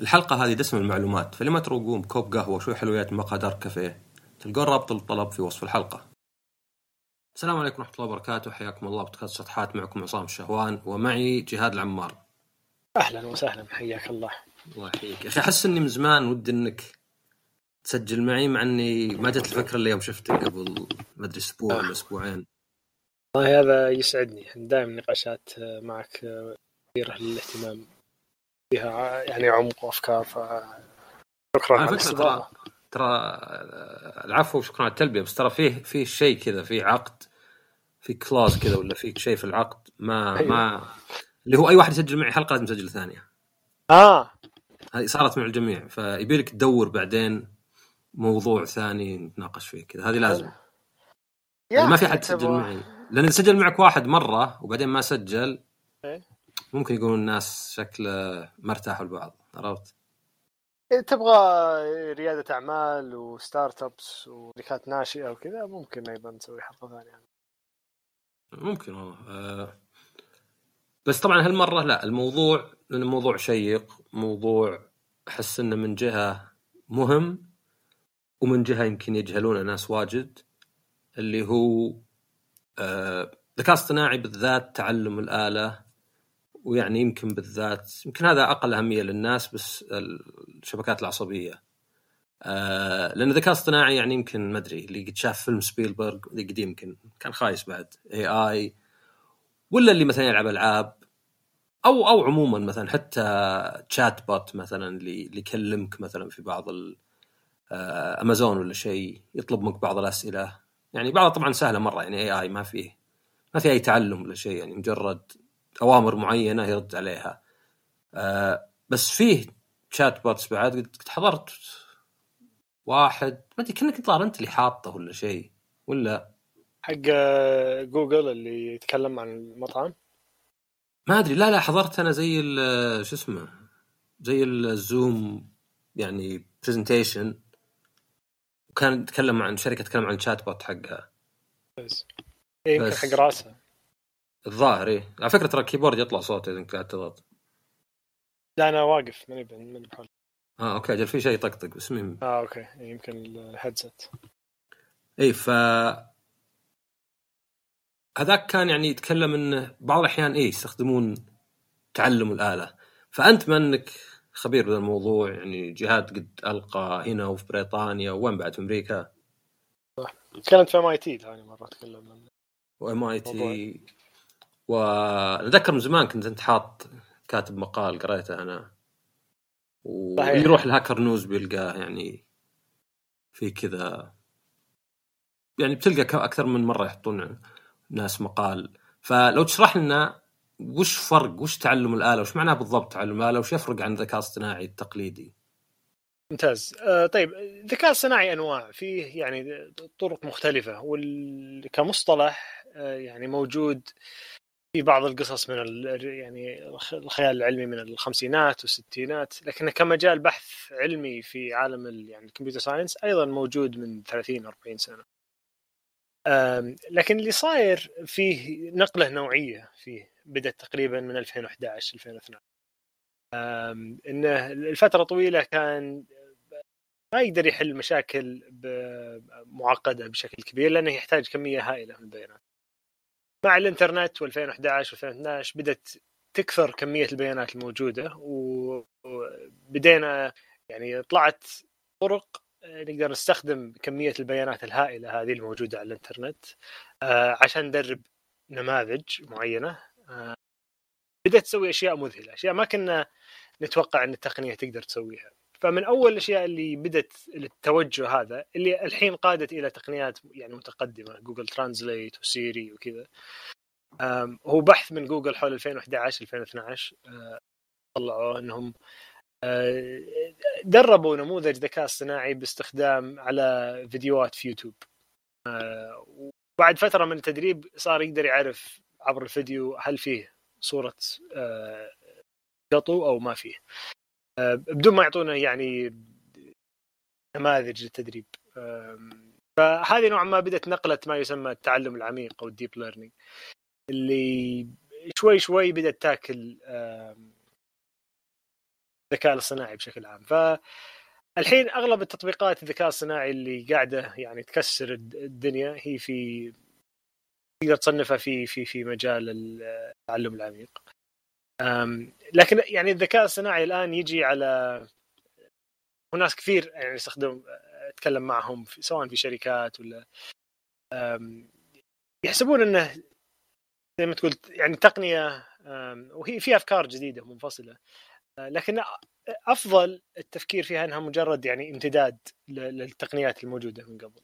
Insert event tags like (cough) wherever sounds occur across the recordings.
الحلقة هذه دسم المعلومات فلما تروقون بكوب قهوة وشوي حلويات من مقهى دارك كافيه تلقون رابط الطلب في وصف الحلقة. السلام عليكم ورحمة الله وبركاته حياكم الله بودكاست شطحات معكم عصام الشهوان ومعي جهاد العمار. أهلا وسهلا حياك الله. الله يحييك. يا أخي أحس إني من زمان ودي إنك تسجل معي مع إني ما جت الفكرة الا يوم شفتك قبل ما أدري أسبوع ولا أسبوعين. والله هذا يسعدني دائما نقاشات معك كثيرة للاهتمام. فيها يعني عمق وأفكار ف شكرا على فكرة ترى العفو وشكرا على التلبية بس ترى فيه فيه شيء كذا فيه عقد في كلاز كذا ولا في شيء في العقد؟ ما أيوه. ما اللي هو أي واحد يسجل معي حلقة لازم يسجل ثانية. آه. هذه صارت مع الجميع فيبي لك تدور بعدين موضوع ثاني نتناقش فيه كذا. هذه لازم. يعني ما في حد سجل معي. لأن إذا سجل معك واحد مرة وبعدين ما سجل إيه. ممكن يقولون الناس شكله ما ارتاحوا لبعض عرفت؟ إيه، تبغى ريادة أعمال وستارت أبس وشركات ناشئة وكذا ممكن أيضا نسوي حلقة ثانية ممكن والله آه. بس طبعا هالمرة لا الموضوع لأن الموضوع شيق موضوع أحس إنه من جهة مهم ومن جهة يمكن يجهلونه ناس واجد اللي هو آه، ذكاء اصطناعي بالذات تعلم الآلة ويعني يمكن بالذات يمكن هذا أقل أهمية للناس بس الشبكات العصبية. آه، لأن الذكاء الاصطناعي يعني يمكن ما أدري اللي قد شاف فيلم سبيلبرغ اللي قديم يمكن كان خايس بعد اي اي ولا اللي مثلا يلعب ألعاب أو أو عموما مثلا حتى تشات بوت مثلا اللي يكلمك مثلا في بعض ال- آه، أمازون ولا شيء يطلب منك بعض الأسئلة. يعني بعضها طبعا سهلة مرة يعني اي اي ما فيه ما في أي تعلم ولا شيء يعني مجرد أوامر معينة يرد عليها. آه، بس فيه chatbots بعد قد حضرت واحد ما أدري كأنك الظاهر انت اللي حاطه ولا شيء ولا؟ حق آه، جوجل اللي يتكلم عن المطعم؟ ما أدري لا لا حضرت أنا زي ال- شو اسمه زي الزوم يعني presentation وكان يتكلم عن شركة تتكلم عن ال chatbot حقها. بس. إيه، يمكن بس. حق راسه الظاهر إيه. على فكرة ترى ال keyboard يطلع صوت إذا قاعد تضغط. لا أنا واقف ماني ماني بحول. آه okay أجل في شيء يطقطق بس مين آه أوكي. يمكن الهيدسет اي ف هذاك كان يعني يتكلم انه بعض الأحيان إيه يستخدمون تعلم الآلة. فانت ما إنك خبير بهذا الموضوع يعني جهاد قد ألقى هنا وفي بريطانيا وين بعد في أمريكا؟ تكلمت في MIT ثاني مرة أتكلم عنه و MIT واتذكر من زمان كنت أنت حاط كاتب مقال قريته أنا. صحيح. واللي يروح ال Hacker News بيلقاه يعني في كذا. يعني بتلقى أكثر من مرة يحطون ناس مقال. فلو تشرح لنا وش فرق وش تعلم الآلة وش معناه بالضبط تعلم الآلة وش يفرق عن الذكاء الاصطناعي التقليدي؟ ممتاز. آه طيب الذكاء الصناعي أنواع فيه يعني طرق مختلفة وكمصطلح آه يعني موجود في بعض القصص من يعني الخ- الخيال العلمي من الخمسينات والستينات لكنه كمجال بحث علمي في عالم ال- يعني الكمبيوتر ساينس أيضا موجود من 30 40 سنة لكن اللي صاير فيه نقلة نوعية فيه بدأت تقريبا من 2011 2012 آم، إنه الفترة طويلة كان ما يقدر يحل مشاكل معقدة بشكل كبير لأنه يحتاج كمية هائلة من البيانات. مع الإنترنت و2011 و2012 بدأت تكثر كمية البيانات الموجودة و- وبدينا يعني طلعت طرق نقدر نستخدم كمية البيانات الهائلة هذه الموجودة على الإنترنت آه، عشان ندرب نماذج معينة آه، بدأت تسوي أشياء مذهلة، أشياء ما كنا نتوقع إن التقنية تقدر تسويها. فمن أول الأشياء اللي بدت التوجه هذا اللي الحين قادت إلى تقنيات يعني متقدمة Google Translate وسيري وكذا هو بحث من جوجل حول 2011 2012 أه، طلعوا إنهم أه، دربوا نموذج ذكاء اصطناعي باستخدام على فيديوهات في يوتيوب. أه، وبعد فترة من التدريب صار يقدر يعرف عبر الفيديو هل فيه صورة قطو أو ما فيه. بدون ما يعطونا يعني نماذج للتدريب. فهذه نوعا ما بدأت نقلة ما يسمى التعلم العميق أو ال deep learning اللي شوي شوي بدأت تاكل الذكاء الصناعي بشكل عام. فالحين أغلب التطبيقات الذكاء الصناعي اللي قاعدة يعني تكسر الدنيا هي في تقدر تصنفها في في في مجال التعلم العميق. لكن يعني الذكاء الصناعي الآن يجي على وناس كثير يعني يستخدم أتكلم معهم في سواء في شركات ولا يحسبون إنه زي ما تقول يعني تقنية وهي في أفكار جديدة منفصلة. لكن أفضل التفكير فيها إنها مجرد يعني امتداد للتقنيات الموجودة من قبل.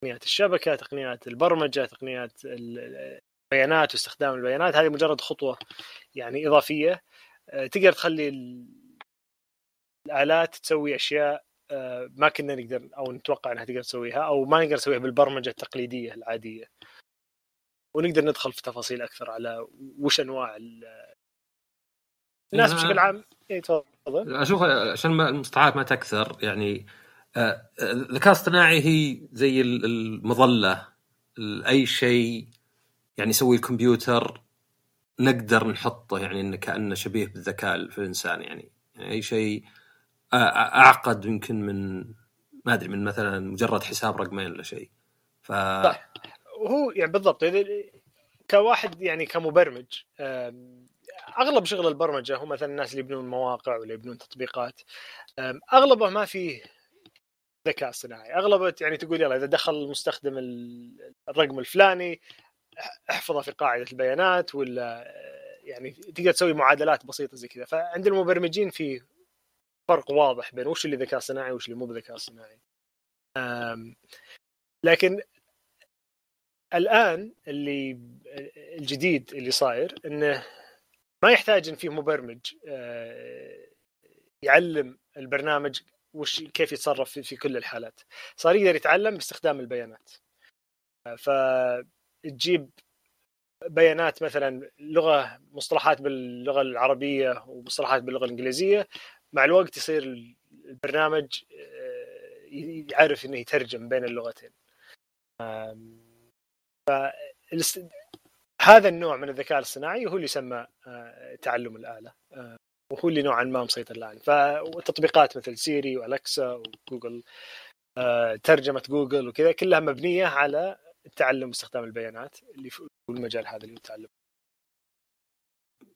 تقنيات الشبكة تقنيات البرمجة تقنيات البيانات واستخدام البيانات هذه مجرد خطوة يعني إضافية. آه، تقدر تخلي الآلات تسوي أشياء آه، ما كنا نقدر أو نتوقع إنها تقدر تسويها أو ما نقدر نسويها بالبرمجة التقليدية العادية. ونقدر ندخل في تفاصيل أكثر على وش أنواع الناس بشكل عام. اي تفضل. أشوف عشان المصطلحات ما تكثر يعني آه، الذكاء الاصطناعي هي زي المظلة أي شيء يعني يسوي الكمبيوتر نقدر نحطه يعني إنه كأنه شبيه بالذكاء في الإنسان يعني, يعني أي شيء أعقد يمكن من ما أدري من مثلا مجرد حساب رقمين ولا شيء. ف وهو يعني بالضبط كواحد يعني كمبرمج أغلب شغل البرمجة هو مثلا الناس اللي يبنون مواقع ولا يبنون تطبيقات أغلبه ما فيه ذكاء صناعي. أغلبه يعني تقول يلا إذا دخل المستخدم الرقم الفلاني احفظه في قاعدة البيانات ولا يعني تقدر تسوي معادلات بسيطة زي كذا. فعند المبرمجين في فرق واضح بين وش اللي ذكاء صناعي وش اللي مو بذكاء صناعي. لكن الآن اللي الجديد اللي صاير إنه ما يحتاج إن في مبرمج آه، يعلم البرنامج وش كيف يتصرف في, في كل الحالات. صار يقدر يتعلم باستخدام البيانات. فتجيب بيانات مثلا لغة مصطلحات باللغة العربية ومصطلحات باللغة الإنجليزية. مع الوقت يصير البرنامج آه، يعرف إنه يترجم بين اللغتين. ف هذا النوع من الذكاء الصناعي هو اللي يسمى آه، تعلم الآلة. آه، وهو اللي نوعا ما مسيطر الآن. فالتطبيقات مثل سيري والكسا وجوجل ترجمة جوجل وكذا كلها مبنية على التعلم واستخدام البيانات اللي في المجال هذا اللي يتعلم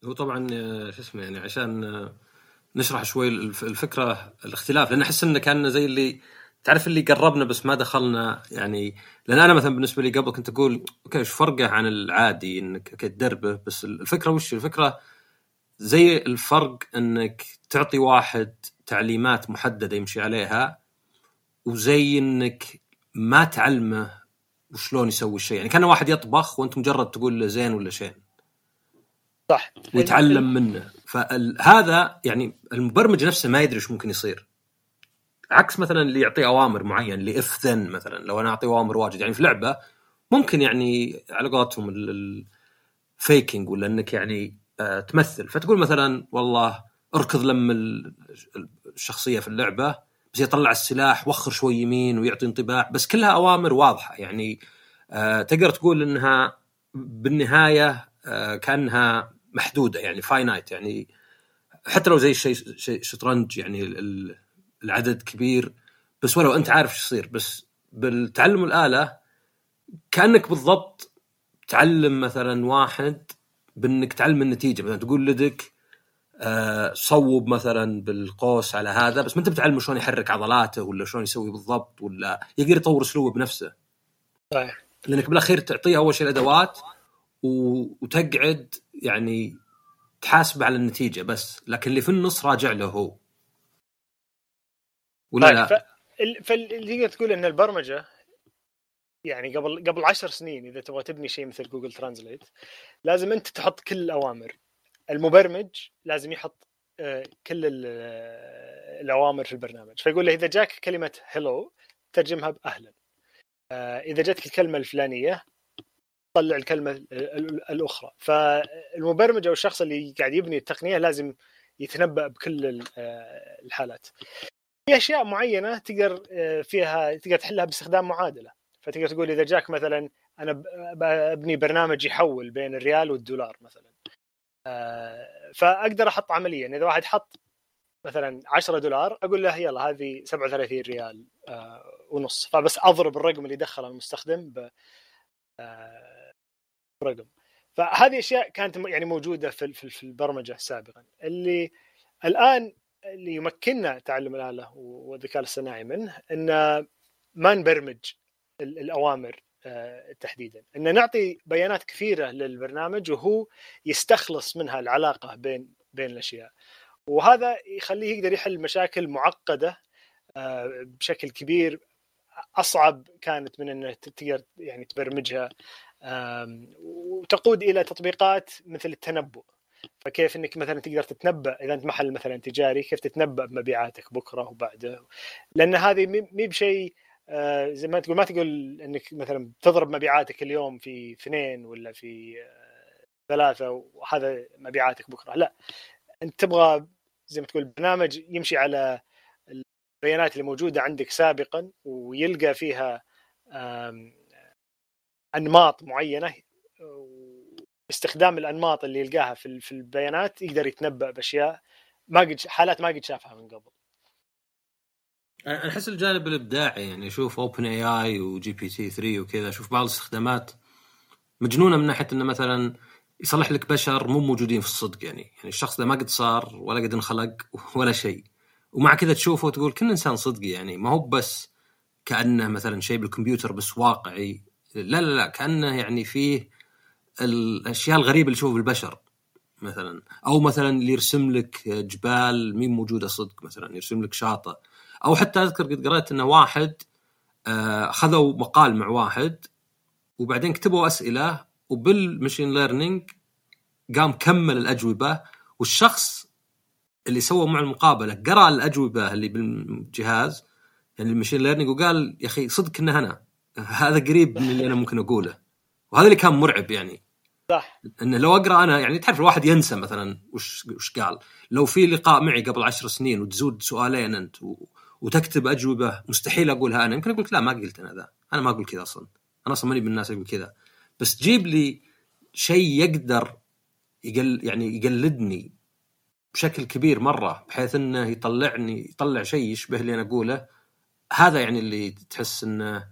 هو طبعا شو اسمه يعني عشان نشرح شوي الفكرة الاختلاف لأن أحس إنه كان زي اللي تعرف اللي قربنا بس ما دخلنا يعني لأن أنا مثلا بالنسبة لي قبل كنت أقول أوكي إيش فرقه عن العادي إنك تدربه بس الفكرة وش؟ الفكرة زي الفرق إنك تعطي واحد تعليمات محددة يمشي عليها وزي إنك ما تعلمه وشلون يسوي الشيء يعني كان واحد يطبخ وانت مجرد تقول له زين ولا شين صح. ويتعلم منه. فهذا يعني المبرمج نفسه ما يدري إيش ممكن يصير. عكس مثلا اللي يعطي أوامر معين اللي if then مثلا لو أنا أعطي أوامر واجد. يعني في لعبة ممكن يعني على قولتهم ال faking ولا إنك يعني آه تمثل. فتقول مثلا والله اركض لم الشخصية في اللعبة بس يطلع السلاح وخر شوي يمين ويعطي انطباع بس كلها أوامر واضحة. يعني آه تقدر تقول إنها بالنهاية آه كأنها محدودة يعني فاينايت يعني حتى لو زي شيء شطرنج يعني العدد كبير بس ولو أنت عارف إيش يصير. بس بالتعلم الآلة كأنك بالضبط تعلم مثلا واحد بإنك تعلم النتيجة. مثلا تقول لدك صوب مثلا بالقوس على هذا بس ما أنت بتعلمه شلون يحرك عضلاته ولا شلون يسوي بالضبط ولا يقدر يطور أسلوبه بنفسه. صحيح. لأنك بالاخير تعطيه أول شيء الأدوات وتقعد يعني تحاسب على النتيجة بس لكن اللي في النص راجع له هو ولا طيب لا؟ فاللي تقدر تقول إن البرمجة يعني قبل قبل عشر سنين إذا تبغى تبني شيء مثل جوجل ترانزليت لازم أنت تحط كل الأوامر المبرمج لازم يحط آه، كل آه، الأوامر في البرنامج. فيقول له إذا جاك كلمة هلو ترجمها بأهلا. آه، إذا جاتك الكلمة الفلانية طلع الكلمة الأخرى. فالمبرمج أو الشخص اللي قاعد يبني التقنية لازم يتنبأ بكل الحالات. في أشياء معينة تقدر فيها تقدر تحلها باستخدام معادلة. فتقدر تقول إذا جاك مثلا أنا أبني برنامج يحول بين الريال والدولار مثلا. فأقدر أحط عمليا. إذا واحد حط مثلا 10 دولار أقول له يلا هذه 37 ريال آه ونص. فبس أضرب الرقم اللي دخله المستخدم ب آه رقم. فهذه أشياء كانت يعني موجودة في في البرمجة سابقا. اللي الآن اللي يمكننا تعلم الآلة والذكاء الاصطناعي منه ان ما نبرمج الأوامر تحديدا. إن نعطي بيانات كثيرة للبرنامج وهو يستخلص منها العلاقة بين بين الأشياء. وهذا يخليه يقدر يحل مشاكل معقدة آه، بشكل كبير. أصعب كانت من إنه تقدر يعني تبرمجها وتقود إلى تطبيقات مثل التنبؤ. فكيف إنك مثلا تقدر تتنبأ إذا أنت محل مثلا تجاري كيف تتنبأ بمبيعاتك بكرة وبعده؟ لأن هذه مي بشيء آه، زي ما تقول ما تقول إنك مثلا تضرب مبيعاتك اليوم في اثنين ولا في آه، ثلاثة وهذا مبيعاتك بكرة. لا أنت تبغى زي ما تقول برنامج يمشي على البيانات اللي موجودة عندك سابقا ويلقى فيها أنماط معينة استخدام الأنماط اللي يلقاها في البيانات يقدر يتنبأ بأشياء ما قد حالات ما قد شافها من قبل. أنا أحس الجانب الإبداعي يعني أشوف OpenAI و GPT 3 وكذا أشوف بعض الاستخدامات مجنونة من ناحية إنه مثلا يصلح لك بشر مو موجودين في الصدق يعني يعني الشخص ده ما قد صار ولا قد انخلق (laughs) ولا شيء. ومع كذا تشوفه وتقول كل إنسان صدقي يعني ما هو بس كأنه مثلا شيء بالكمبيوتر بس واقعي. لا لا لا كأنه يعني فيه الأشياء الغريبة اللي تشوفها بالبشر مثلا. أو مثلا اللي يرسم لك جبال مين موجودة صدق مثلا يرسم لك شاطئ. أو حتى أذكر قد قرأت إنه واحد آه، خذوا مقال مع واحد وبعدين كتبوا أسئلة وبال machine learning قام كمل الأجوبة والشخص اللي سوى مع المقابلة قرأ الأجوبة اللي بالجهاز يعني ال machine learning وقال يا أخي صدق إنه أنا هذا قريب من اللي أنا ممكن أقوله. وهذا اللي كان مرعب يعني. صح. انه لو أقرأ أنا يعني تعرف الواحد ينسى مثلا وش وش قال. لو في لقاء معي قبل عشر سنين وتزود سؤالين أنت و... وتكتب أجوبة. مستحيل أقولها أنا. يمكن أقول لا ما قلت أنا ذا. أنا ما أقول كذا أصلا. أنا أصلا ماني من الناس يقول كذا. بس جيب لي شيء يقدر يقل يعني يقلدني بشكل كبير مرة بحيث إنه يطلعني يطلع شيء يشبه اللي أنا أقوله. هذا يعني اللي تحس إنه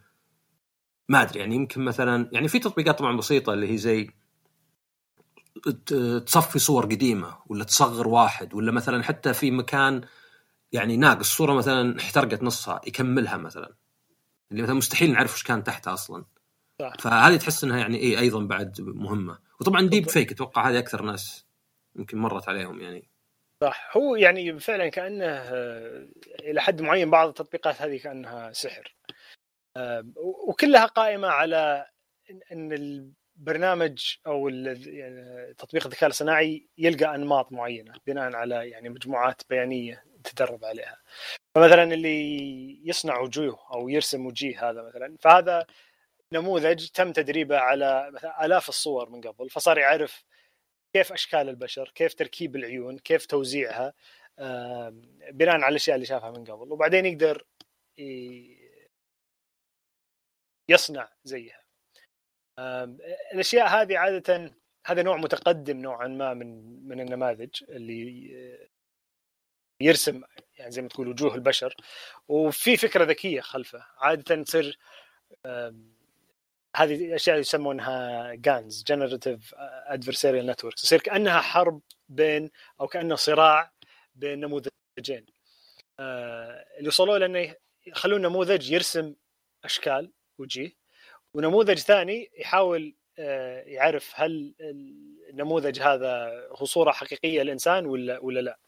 ما أدري. يعني يمكن مثلا يعني في تطبيقات طبعا بسيطة اللي هي زي تصفي صور قديمة ولا تصغر واحد ولا مثلا حتى في مكان يعني ناقص صورة مثلا احترقت نصها يكملها مثلا. اللي مثلا مستحيل نعرف وش كان تحتها أصلا. صح. فهذه تحس إنها يعني إيه أيضا بعد مهمة. وطبعا ديب فيك أتوقع هذه أكثر ناس يمكن مرت عليهم يعني. صح. هو يعني فعلا كأنه آه، إلى حد معين بعض التطبيقات هذه كأنها سحر. آه، وكلها قائمة على إن البرنامج أو يعني تطبيق الذكاء الصناعي يلقى أنماط معينة بناء على يعني مجموعات بيانية. تدرب عليها. فمثلا اللي يصنع وجوه أو يرسم وجيه هذا مثلا فهذا نموذج تم تدريبه على مثلا آلاف الصور من قبل فصار يعرف كيف أشكال البشر كيف تركيب العيون كيف توزيعها بناء على الأشياء اللي شافها من قبل وبعدين يقدر يصنع زيها. الأشياء هذه عادة هذا نوع متقدم نوعا ما من من النماذج اللي يرسم يعني زي ما تقول وجوه البشر وفي فكرة ذكية خلفه عادة تصير هذه اشياء يسمونها GANs generative adversarial networks تصير كأنها حرب بين أو كأنه صراع بين نموذجين. آه، اللي وصلوا لأنه يخلون نموذج يرسم أشكال وجيه ونموذج ثاني يحاول آه، يعرف هل النموذج هذا هو صورة حقيقية للإنسان ولا ولا لا.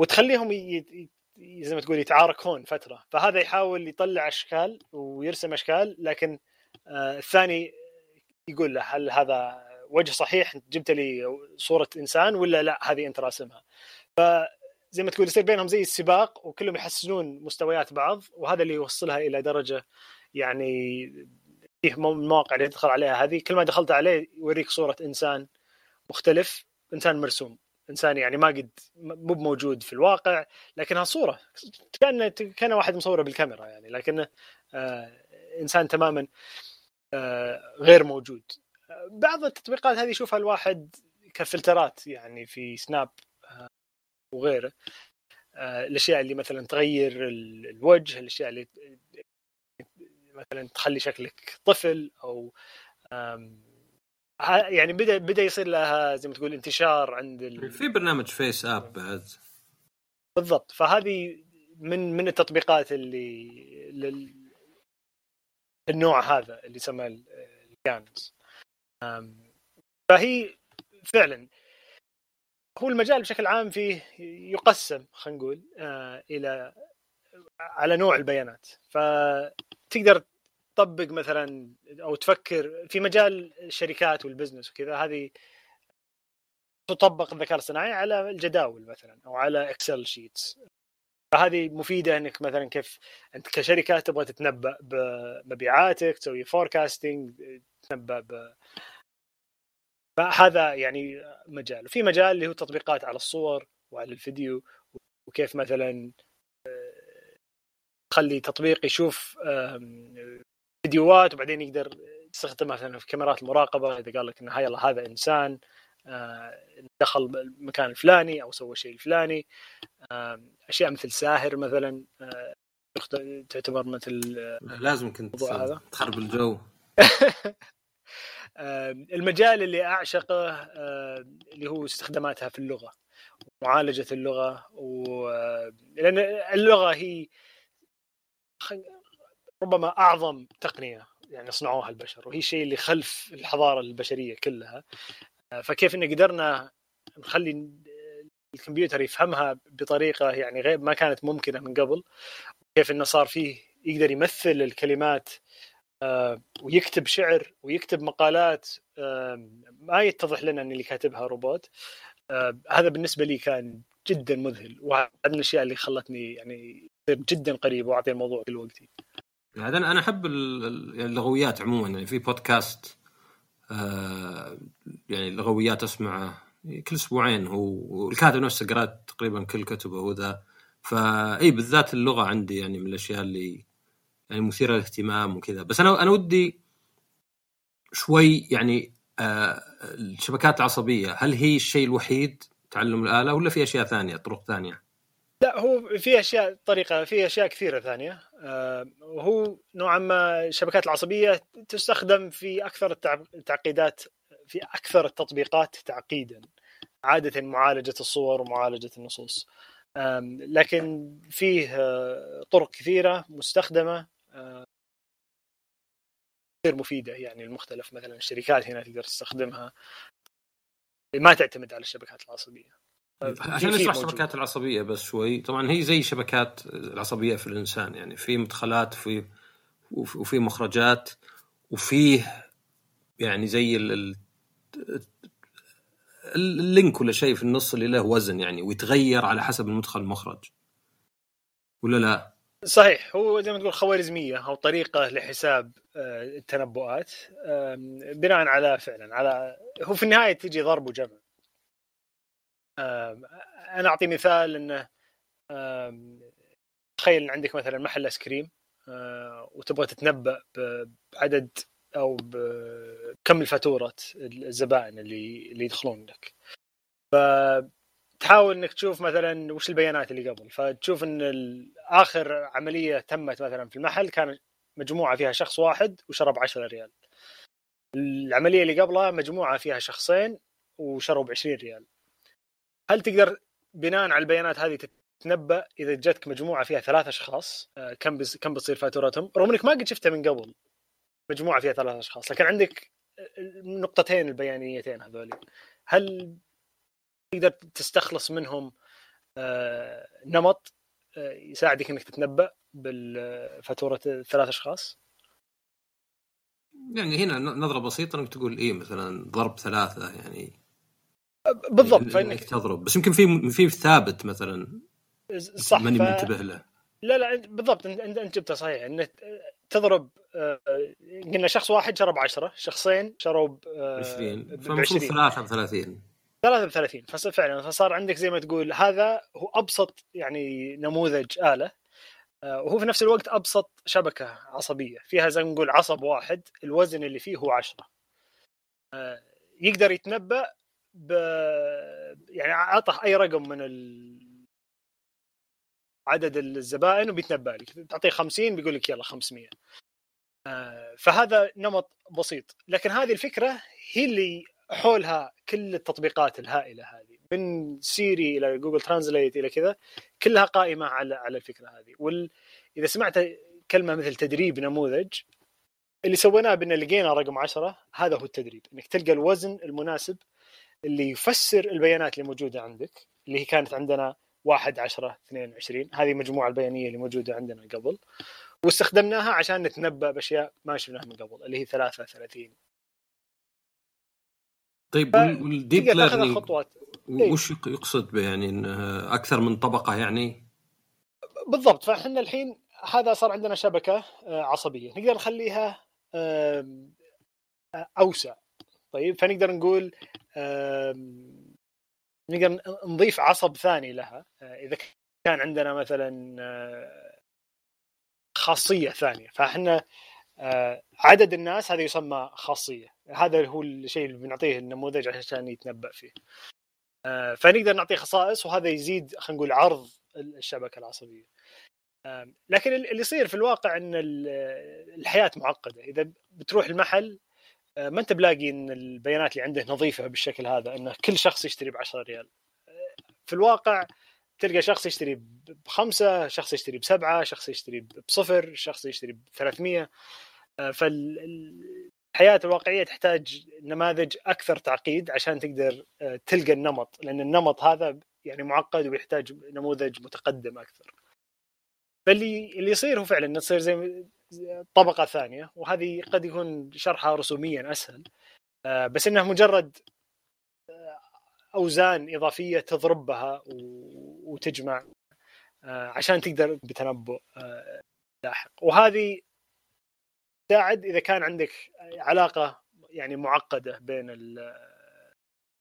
وتخليهم زي ما تقول يتعاركون فترة. فهذا يحاول يطلع أشكال ويرسم أشكال لكن آه الثاني يقول له هل هذا وجه صحيح؟ جبت لي صورة إنسان ولا لا؟ هذه أنت راسمها. فزي ما تقول يصير بينهم زي السباق وكلهم يحسنون مستويات بعض وهذا اللي يوصلها إلى درجة يعني فيه المواقع اللي تدخل عليها. هذه كل ما دخلت عليه يوريك صورة إنسان مختلف إنسان مرسوم. إنسان يعني ما قد مو موجود في الواقع لكنها صورة. كان كان واحد مصورة بالكاميرا يعني لكنه آه إنسان تماما آه غير موجود. بعض التطبيقات هذه يشوفها الواحد كفلترات يعني في سناب آه وغيره. الأشياء اللي مثلا تغير الوجه الأشياء اللي مثلا تخلي شكلك طفل أو يعني بدا بدأ يصير لها زي ما تقول انتشار عند ال... في برنامج FaceApp بعد. بالضبط. فهذه من من التطبيقات اللي لل... النوع هذا اللي يسمى ال GANs فهي فعلا هو المجال بشكل عام فيه يقسم خلينا نقول آه، إلى على نوع البيانات. فتقدر تطبق مثلا أو تفكر في مجال الشركات وال business وكذا هذه تطبق الذكاء الصناعي على الجداول مثلا أو على Excel sheets فهذه مفيدة إنك مثلا كيف أنت كشركة تبغى تتنبأ بمبيعاتك تسوي forecasting تتنبأ ب فهذا يعني مجال. وفي مجال اللي هو تطبيقات على الصور وعلى الفيديو وكيف مثلا تخلي تطبيق يشوف فيديوهات وبعدين يقدر يستخدمها مثلا في كاميرات المراقبة إذا قال لك إنه يلا هذا إنسان آه، دخل المكان الفلاني أو سوى الشيء الفلاني أشياء مثل ساهر مثلا آه، تعتبر مثل لازم كنت (laughs) تخرب الجو. (laughs) المجال اللي أعشقه اللي هو استخداماتها في اللغة معالجة اللغة و لأن اللغة هي ربما أعظم تقنية يعني صنعوها البشر وهي الشيء اللي خلف الحضارة البشرية كلها فكيف إن قدرنا نخلي الكمبيوتر يفهمها بطريقة يعني غير ما كانت ممكنة من قبل كيف إنه صار فيه يقدر يمثل الكلمات ويكتب شعر ويكتب مقالات ما يتضح لنا إن اللي كاتبها روبوت هذا بالنسبة لي كان جدا مذهل وهذا من الأشياء اللي خلتني يعني جدا قريب وأعطي الموضوع كل وقتي. هذا أنا أحب اللغويات عموما يعني في بودكاست آه يعني اللغويات أسمعه كل أسبوعين هو الكاتب نفسه قرأت تقريبا كل كتبه وذا فاي بالذات اللغة عندي يعني من الأشياء اللي يعني مثيرة للاهتمام وكذا بس أنا أنا ودي شوي يعني آه الشبكات العصبية هل هي الشيء الوحيد تعلم الآلة ولا في أشياء ثانية طرق ثانية؟ لا هو في أشياء طريقة في أشياء كثيرة ثانية. آه وهو نوعا ما الشبكات العصبية تستخدم في أكثر التعقيدات في أكثر التطبيقات تعقيدا عادة معالجة الصور ومعالجة النصوص. لكن فيه آه، طرق كثيرة مستخدمة آه، كثير مفيدة يعني المختلف مثلا الشركات هنا تقدر تستخدمها ما تعتمد على الشبكات العصبية. عشان نشرح الشبكات العصبية بس شوي. طبعا هي زي شبكات العصبية في الإنسان يعني في مدخلات وفي وفي مخرجات وفيه يعني زي اللينك ولا شيء في النص اللي له وزن يعني ويتغير على حسب المدخل المخرج. ولا لا؟ صحيح هو زي ما تقول خوارزمية أو طريقة لحساب آه، التنبؤات بناء على فعلا على هو في النهاية تجي ضرب وجمع. أنا أعطي مثال إنه تخيل إن عندك مثلا محل آيس كريم آه، وتبغى تتنبأ بعدد أو بكم الفاتورة الزبائن اللي اللي يدخلون لك. فتحاول إنك تشوف مثلا وش البيانات اللي قبل. فتشوف إن آخر عملية تمت مثلا في المحل كان مجموعة فيها شخص واحد وشرب 10 ريال. العملية اللي قبلها مجموعة فيها شخصين وشروا ب 20 ريال. هل تقدر بناء على البيانات هذه تتنبأ إذا جتك مجموعة فيها ثلاث أشخاص؟ آه، كم كم بتصير فاتورتهم؟ رغم إنك ما قد شفتها من قبل. مجموعة فيها ثلاث أشخاص. لكن عندك النقطتين البيانيتين هذولي. هل تقدر تستخلص منهم آه، نمط آه، يساعدك إنك تتنبأ بالفاتورة ثلاث أشخاص؟ يعني هنا نظرة بسيطة إنك تقول إيه مثلا ضرب ثلاثة يعني بالضبط يعني فإنك تضرب. بس يمكن في في ثابت مثلا. صح ماني ف... منتبه له. لا لا بالضبط انت انت جبتها صحيح. إنه تضرب آه، قلنا شخص واحد شرب 10 شخصين شروا ب 20 فالمفروض ثلاثة ب 30 ثلاثة ب 30 ففعلا فصار عندك زي ما تقول هذا هو أبسط يعني نموذج آلة آه، وهو في نفس الوقت أبسط شبكة عصبية. فيها زي ما نقول عصب واحد الوزن اللي فيه هو 10 آه، يقدر يتنبأ ب يعني اعطه أي رقم من ال... عدد الزبائن وبيتنبأ لك. تعطيه 50 بيقول لك يلا 500 آه، فهذا نمط بسيط. لكن هذه الفكرة هي اللي حولها كل التطبيقات الهائلة هذه من Siri إلى Google Translate إلى كذا كلها قائمة على على الفكرة هذه. وال إذا سمعت كلمة مثل تدريب نموذج اللي سويناه بأن لقينا رقم 10 هذا هو التدريب. إنك تلقى الوزن المناسب اللي يفسر البيانات اللي موجودة عندك اللي هي كانت عندنا 1 10 22 هذه المجموعه البيانية اللي موجودة عندنا قبل واستخدمناها عشان نتنبأ بأشياء ما شفناها من قبل اللي هي 33 طيب والديب ليرنينج خطوات وش يقصد به يعني انه أكثر من طبقة يعني؟ بالضبط فإحنا الحين هذا صار عندنا شبكة آه، عصبية نقدر نخليها أوسع. طيب فنقدر نقول نقدر نضيف عصب ثاني لها. آه، إذا كان عندنا مثلا آه، خاصية ثانية. فإحنا آه، عدد الناس هذا يسمى خاصية. هذا هو الشيء اللي بنعطيه النموذج عشان يتنبأ فيه. فنقدر نعطيه خصائص وهذا يزيد خلينا نقول عرض الشبكة العصبية. لكن اللي يصير في الواقع إن الحياة معقدة. إذا بتروح المحل ما أنت بلاقي إن البيانات اللي عنده نظيفة بالشكل هذا انه كل شخص يشتري ب 10 ريال آه، في الواقع تلقى شخص يشتري بخمسة، شخص يشتري بسبعة، شخص يشتري بصفر، شخص يشتري ب 300 آه، فالحياه الواقعية تحتاج نماذج أكثر تعقيد عشان تقدر تلقى النمط لأن النمط هذا يعني معقد ويحتاج نموذج متقدم أكثر. فاللي اللي يصير هو فعلا تصير زي طبقة ثانية وهذه قد يكون شرحها رسوميا أسهل. آه، بس انها مجرد آه، أوزان إضافية تضرب بها وتجمع آه، عشان تقدر بتنبؤ لاحق. وهذه تساعد إذا كان عندك علاقة يعني معقدة بين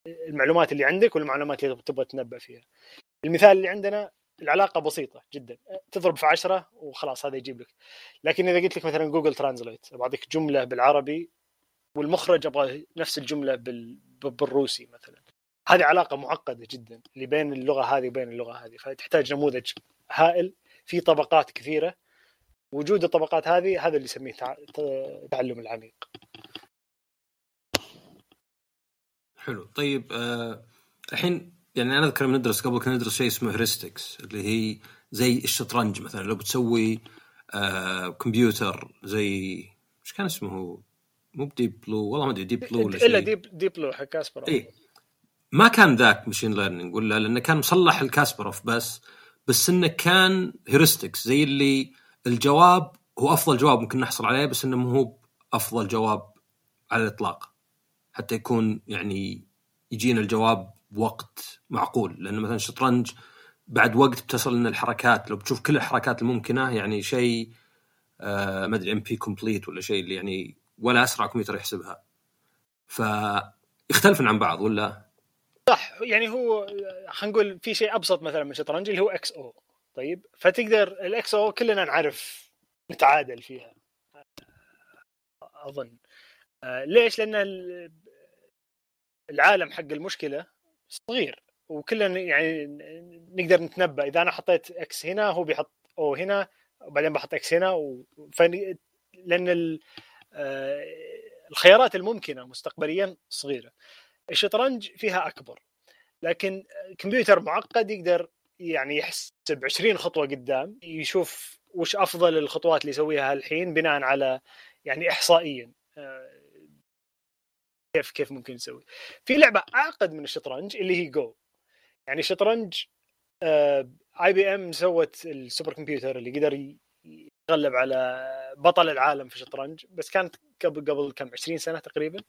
المعلومات اللي عندك والمعلومات اللي تبغى تنبأ فيها. المثال اللي عندنا العلاقة بسيطة جدا. تضرب في عشرة وخلاص هذا يجيب لك. لكن إذا قلت لك مثلا جوجل ترانزليت بعطيك جملة بالعربي والمخرج أبغى نفس الجملة بال... بالروسي مثلا. هذه علاقة معقدة جدا اللي بين اللغة هذه وبين اللغة هذه. فتحتاج نموذج هائل. في طبقات كثيرة. وجود الطبقات هذه هذا اللي يسميه التعلم العميق. حلو. طيب آه، الحين يعني أنا أذكر ندرس قبل كنا ندرس شيء اسمه heuristics اللي هي زي الشطرنج مثلا. لو بتسوي آه كمبيوتر زي إيش كان اسمه؟ مو ب Deep Blue والله ما أدري Deep Blue ولا شيء. الا Deep Deep Blue حق كاسباروف اي ما كان ذاك machine learning ولا لأنه كان مصلح لكاسباروف بس بس إنه كان heuristics زي اللي الجواب هو أفضل جواب ممكن نحصل عليه بس إنه مو هو أفضل جواب على الإطلاق. حتى يكون يعني يجينا الجواب بوقت معقول. لأن مثلا الشطرنج بعد وقت بتصل إن الحركات لو بتشوف كل الحركات الممكنة يعني شيء آه ما أدري NP complete ولا شيء اللي يعني ولا أسرع كمبيوتر يحسبها. فيختلفن عن بعض ولا؟ صح. يعني هو خلينا نقول في شيء أبسط مثلا من الشطرنج اللي هو X O طيب؟ فتقدر ال X O كلنا نعرف نتعادل فيها. أظن. آه ليش؟ لأن العالم حق المشكلة صغير وكلنا يعني نقدر نتنبأ. إذا أنا حطيت X هنا هو بيحط O هنا وبعدين بحط X هنا و... لأن آه، الخيارات الممكنة مستقبليا صغيرة. الشطرنج فيها أكبر لكن كمبيوتر معقد يقدر يعني يحسب 20 خطوة قدام يشوف وش أفضل الخطوات اللي يسويها الحين بناء على يعني احصائيا. آه، كيف كيف ممكن نسوي. في لعبة اعقد من الشطرنج اللي هي جو يعني الشطرنج IBM سوت ال supercomputer اللي قدر يتغلب على بطل العالم في الشطرنج بس كانت قبل قبل كم 20 سنة تقريبا.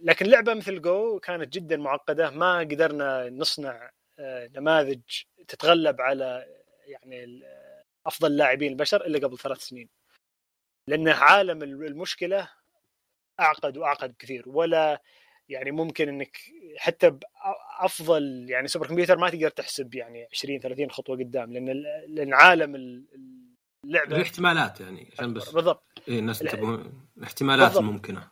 لكن لعبة مثل جو كانت جدا معقدة ما قدرنا نصنع آه، نماذج تتغلب على يعني أفضل لاعبين البشر إلا قبل ثلاث سنين. لأن عالم المشكلة أعقد وأعقد كثير ولا يعني ممكن إنك حتى أفضل يعني سوبر كمبيوتر ما تقدر تحسب يعني 20 30 خطوة قدام لأن لأن عالم اللعبة الاحتمالات يعني عشان بس بالضبط. اي الناس تبغون الاحتمالات بالضبط. الممكنه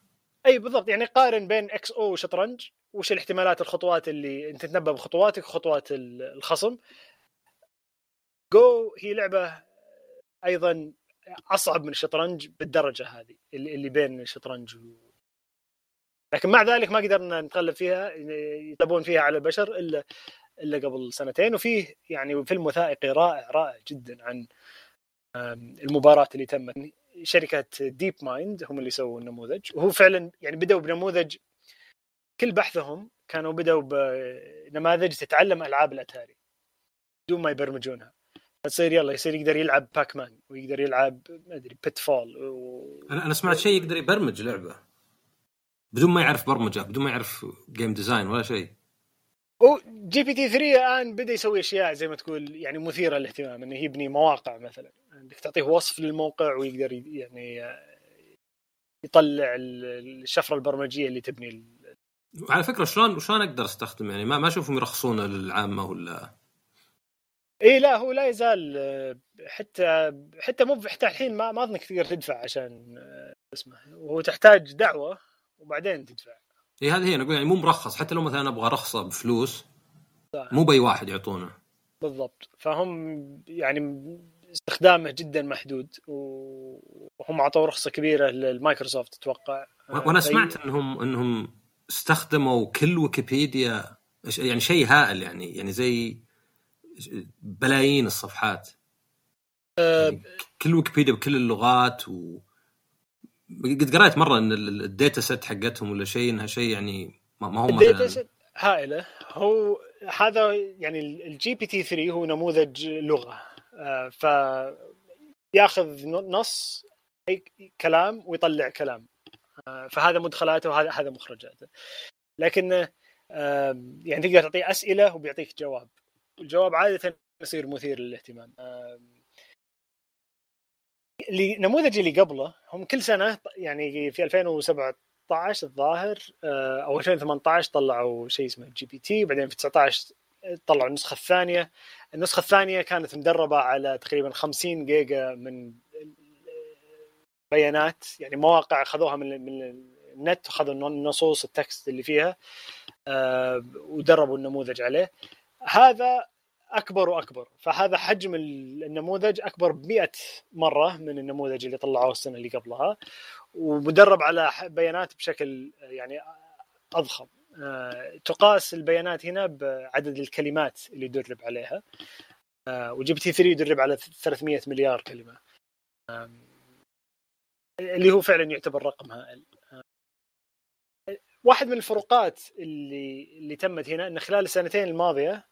أي بالضبط. يعني قارن بين إكس أو وشطرنج وش الاحتمالات الخطوات اللي أنت تتنبأ بخطواتك وخطوات الخصم. جو هي لعبة أيضا أصعب من الشطرنج بالدرجة هذه اللي بين الشطرنج و... لكن مع ذلك ما قدرنا نتغلب فيها يطلبون فيها على البشر إلا إلا قبل سنتين وفيه يعني فيلم وثائقي رائع رائع جدا عن المباراة اللي تمت. شركة DeepMind هم اللي سووا النموذج وهو فعلا يعني بدأوا بنموذج كل بحثهم كانوا بدأوا بنماذج تتعلم ألعاب الأتاري بدون ما يبرمجونها. فتصير يلا يصير يقدر يلعب Pac-Man ويقدر يلعب ما أدري Pitfall و... أنا أنا سمعت شيء يقدر يبرمج لعبة. بدون ما يعرف برمجة بدون ما يعرف game design ولا شيء. GPT 3 الآن بدأ يسوي أشياء زي ما تقول يعني مثيرة للاهتمام إنه يبني مواقع مثلا. انك تعطيه وصف للموقع ويقدر يعني يطلع ال- الشفرة البرمجية اللي تبني على فكرة شلون شلون أقدر أستخدم يعني؟ ما ما أشوفهم يرخصونه للعامة ولا اي لا هو لا يزال آه، حتى حتى مو حتى الحين ما ما اظنك تقدر تدفع عشان آه، اسمه وهو تحتاج دعوة وبعدين تدفع. اي هذه هي أنا أقول يعني مو مرخص حتى لو مثلا أبغى رخصة بفلوس صح. مو بأي واحد يعطونه. بالضبط. فهم يعني استخدامه جدا محدود وهم اعطوا رخصة كبيرة للمايكروسوفت أتوقع. وأنا فهي- سمعت إنهم إنهم استخدموا كل ويكيبيديا يعني شيء هائل يعني يعني زي بلايين الصفحات. آه، يعني كل ويكيبيديا بكل اللغات و قد قرأت مرة إن ال- ال data set حقتهم ولا شيء إنها شيء يعني ما هو ال data set هائلة. هو هذا يعني ال GPT 3 هو نموذج لغة. آه، ف ياخذ نص اي كلام ويطلع كلام. آه، فهذا مدخلاته وهذا هذا مخرجاته. لكن آه، يعني تقدر تعطيه أسئلة وبيعطيك جواب. الجواب عاده يصير مثير للاهتمام. آه، النموذج اللي قبله هم كل سنة يعني في 2017 الظاهر آه، أو 2018 طلعوا شيء اسمه GPT بعدين في 19 طلعوا النسخة الثانية. النسخة الثانية كانت مدربة على تقريبا 50 جيجا من بيانات يعني مواقع أخذوها من من النت وخذوا النصوص ال text اللي فيها آه، ودربوا النموذج عليه. هذا أكبر وأكبر. فهذا حجم النموذج أكبر ب 100 مرة من النموذج اللي طلعوه السنة اللي قبلها ومدرب على بيانات بشكل يعني أضخم. آه، تقاس البيانات هنا بعدد الكلمات اللي يدرب عليها. آه، وجي بي تي 3 يدرب على 300 مليار كلمة. اللي هو فعلا يعتبر رقم هائل. آه، واحد من الفروقات اللي اللي تمت هنا إن خلال السنتين الماضية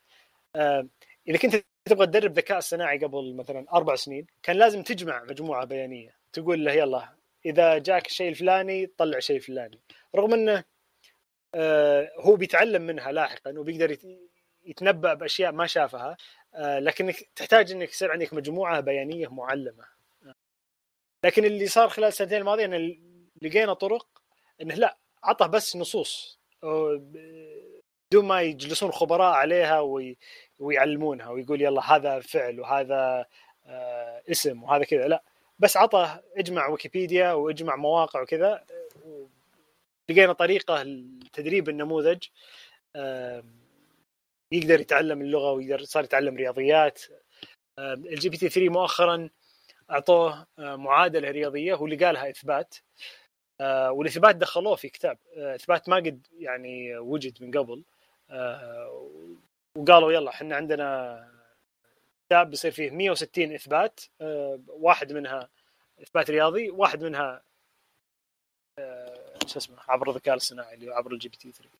إذا كنت تبغى تدرب ذكاء اصطناعي قبل مثلا أربع سنين كان لازم تجمع مجموعة بيانية. تقول له يلا إذا جاك الشيء الفلاني طلع شيء الفلاني. رغم إنه آه، هو بيتعلم منها لاحقا وبيقدر يت- يتنبأ بأشياء ما شافها آه، لكنك تحتاج إنك يصير عندك مجموعة بيانية معلمة. لكن اللي صار خلال السنتين الماضية إن لقينا طرق إنه لا عطى بس نصوص. بدون ما يجلسون خبراء عليها وي ويعلمونها ويقول يلا هذا فعل وهذا آه، اسم وهذا كذا لا. بس عطى اجمع ويكيبيديا واجمع مواقع وكذا لقينا طريقة لتدريب النموذج يقدر يتعلم اللغة ويقدر صار يتعلم رياضيات. ال GPT 3 مؤخرا أعطوه آه، معادلة رياضية هو لقى لها إثبات آه، والإثبات دخلوه في كتاب إثبات ما قد يعني وجد من قبل وقالوا يلا إحنا عندنا كتاب بيصير فيه 160 إثبات آه، واحد منها إثبات رياضي واحد منها آه، شو اسمه عبر الذكاء الاصطناعي اللي هو عبر ال GPT 3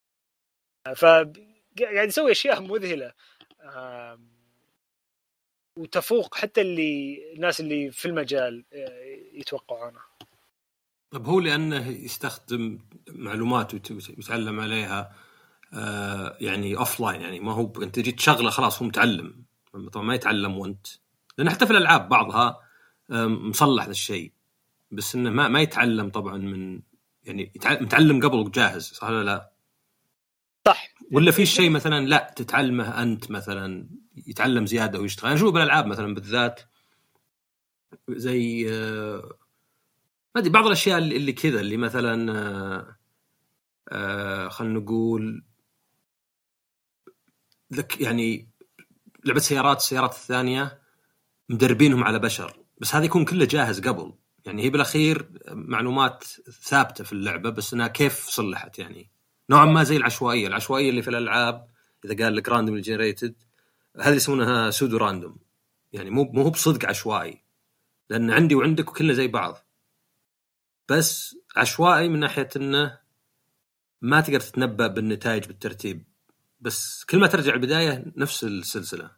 آه، ف قاعد يسوي أشياء مذهلة وتفوق حتى اللي الناس اللي في المجال يتوقعونه. طب هو لأنه يستخدم معلومات ويت- ويتعلم عليها يعني offline يعني ما هو انت جيت تشغله خلاص هو متعلم. طبعا ما يتعلم وانت. لأن حتى في الألعاب بعضها مصلح ذا الشيء. بس إنه ما ما يتعلم طبعا من يعني متعلم قبل جاهز صح ولا لا؟ صح. ولا في شيء مثلا لا تتعلمه أنت مثلا يتعلم زيادة ويشتغل؟ أنا أشوف بالألعاب مثلا بالذات؟ زي آه، ما أدري بعض الأشياء اللي كذا اللي مثلا آه، آه، خلينا نقول لك يعني لعبة سيارات السيارات الثانية مدربينهم على بشر. بس هذا يكون كله جاهز قبل. يعني هي بالأخير معلومات ثابتة في اللعبة بس إنها كيف صلحت يعني. نوعا ما زي العشوائية. العشوائية اللي في الألعاب إذا قال لك random generated هذه يسمونها pseudo random يعني مو مو بصدق عشوائي. لأن عندي وعندك وكلنا زي بعض. بس عشوائي من ناحية إنه ما تقدر تتنبأ بالنتائج بالترتيب. بس كل ما ترجع البداية نفس السلسلة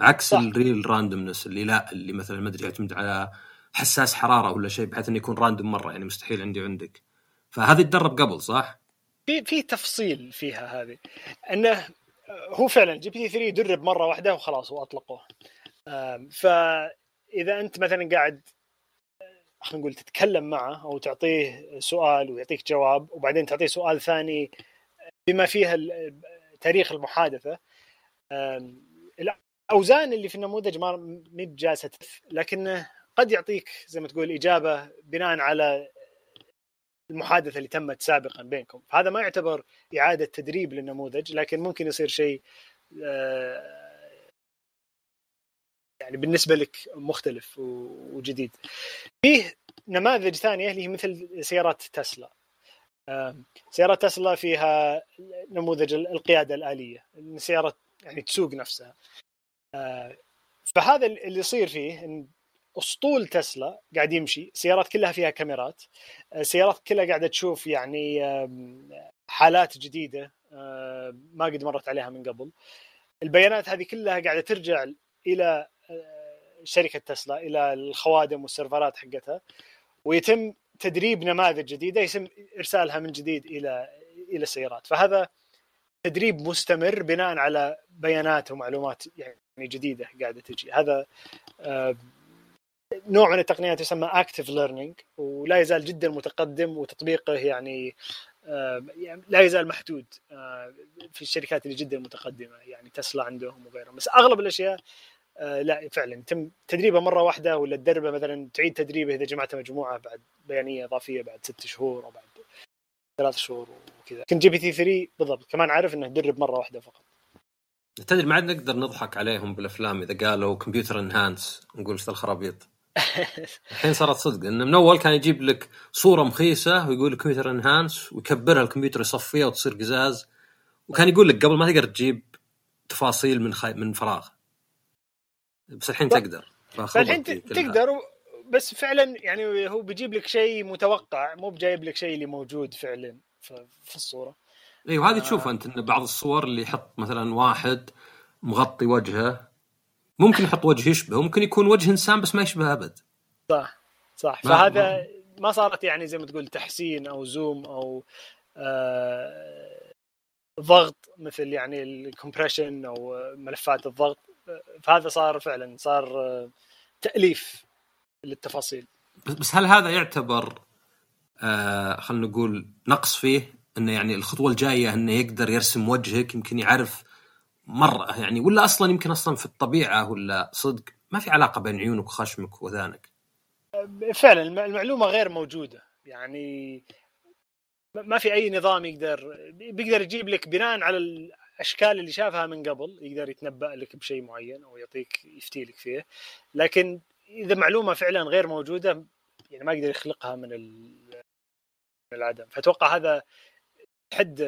عكس صح. ال real randomness اللي لا اللي مثلا ما أدري يعتمد على حساس حرارة ولا شيء بحيث إنه يكون random مرة يعني مستحيل عندي وعندك فهذه تدرب قبل صح؟ في في تفصيل فيها هذه إنه هو فعلا GPT 3 درب مرة واحدة وخلاص وأطلقوه فإذا أنت مثلا قاعد خلينا نقول تتكلم معه أو تعطيه سؤال ويعطيك جواب وبعدين تعطيه سؤال ثاني بما فيها تاريخ المحادثة الأوزان اللي في النموذج ما هي بجالسة لكنه قد يعطيك زي ما تقول إجابة بناء على المحادثة اللي تمت سابقا بينكم. هذا ما يعتبر إعادة تدريب للنموذج لكن ممكن يصير شيء آه، يعني بالنسبة لك مختلف وجديد. فيه نماذج ثانية اللي هي مثل سيارات تسلا. سيارات تسلا فيها نموذج القيادة الآلية السياره يعني تسوق نفسها. آه، فهذا اللي يصير فيه إن أسطول تسلا قاعد يمشي سيارات كلها فيها كاميرات السيارات آه، كلها قاعدة تشوف يعني حالات جديدة ما قد مرت عليها من قبل. البيانات هذه كلها قاعدة ترجع إلى آه، شركة تسلا إلى الخوادم والسيرفرات حقتها. ويتم تدريب نماذج جديدة يتم إرسالها من جديد إلى إلى السيارات. فهذا تدريب مستمر بناء على بيانات ومعلومات يعني جديدة قاعدة تجي. هذا نوع من التقنيات يسمى active learning ولا يزال جدا متقدم وتطبيقه يعني يعني لا يزال محدود في الشركات اللي جدا متقدمة يعني تسلا عندهم وغيرهم. بس أغلب الأشياء لا فعلا. يتم تدريبه مرة واحدة ولا تدربه مثلا تعيد تدريبه إذا جمعت مجموعة بيانات إضافية بعد ست شهور أو بعد ثلاث شهور وكذا. لكن GPT 3 بالضبط كمان عارف إنه يدرب مرة واحدة فقط. تدري ما عاد نقدر نضحك عليهم بالأفلام إذا قالوا computer enhance نقول إيش الخرابيط (laughs) الحين صارت صدق إنه من أول كان يجيب لك صورة مخيسة ويقول لك كمبيوتر انهانس ويكبرها الكمبيوتر يصفيها وتصير قزاز. وكان يقول لك قبل ما تقدر تجيب تفاصيل من خي... من فراغ. بس الحين تقدر. فالحين تقدر بس فعلا يعني هو بيجيب لك شيء متوقع مو بجايب لك شيء اللي موجود فعلا في الصورة. أيوه هذه آه. تشوف أنت إن بعض الصور اللي يحط مثلا واحد مغطي وجهه ممكن يحط وجه يشبه ممكن يكون وجه إنسان بس ما يشبه أبد. صح صح. فهذا ما صارت يعني زي ما تقول تحسين أو zoom أو آه ضغط مثل يعني ال compression أو ملفات الضغط. فهذا صار فعلا صار آه تأليف للتفاصيل. بس هل هذا يعتبر آه خلينا نقول نقص فيه؟ إنه يعني الخطوة الجاية إنه يقدر يرسم وجهك يمكن يعرف مرة يعني ولا أصلا يمكن أصلا في الطبيعة ولا صدق؟ ما في علاقة بين عيونك وخشمك وأذانك. فعلا المعلومة غير موجودة. يعني ما في أي نظام يقدر بيقدر يجيب لك بناء على الاشكال اللي شافها من قبل يقدر يتنبأ لك بشيء معين أو يعطيك يفتي لك فيه. لكن إذا معلومة فعلا غير موجودة يعني ما يقدر يخلقها من العدم. فأتوقع هذا حد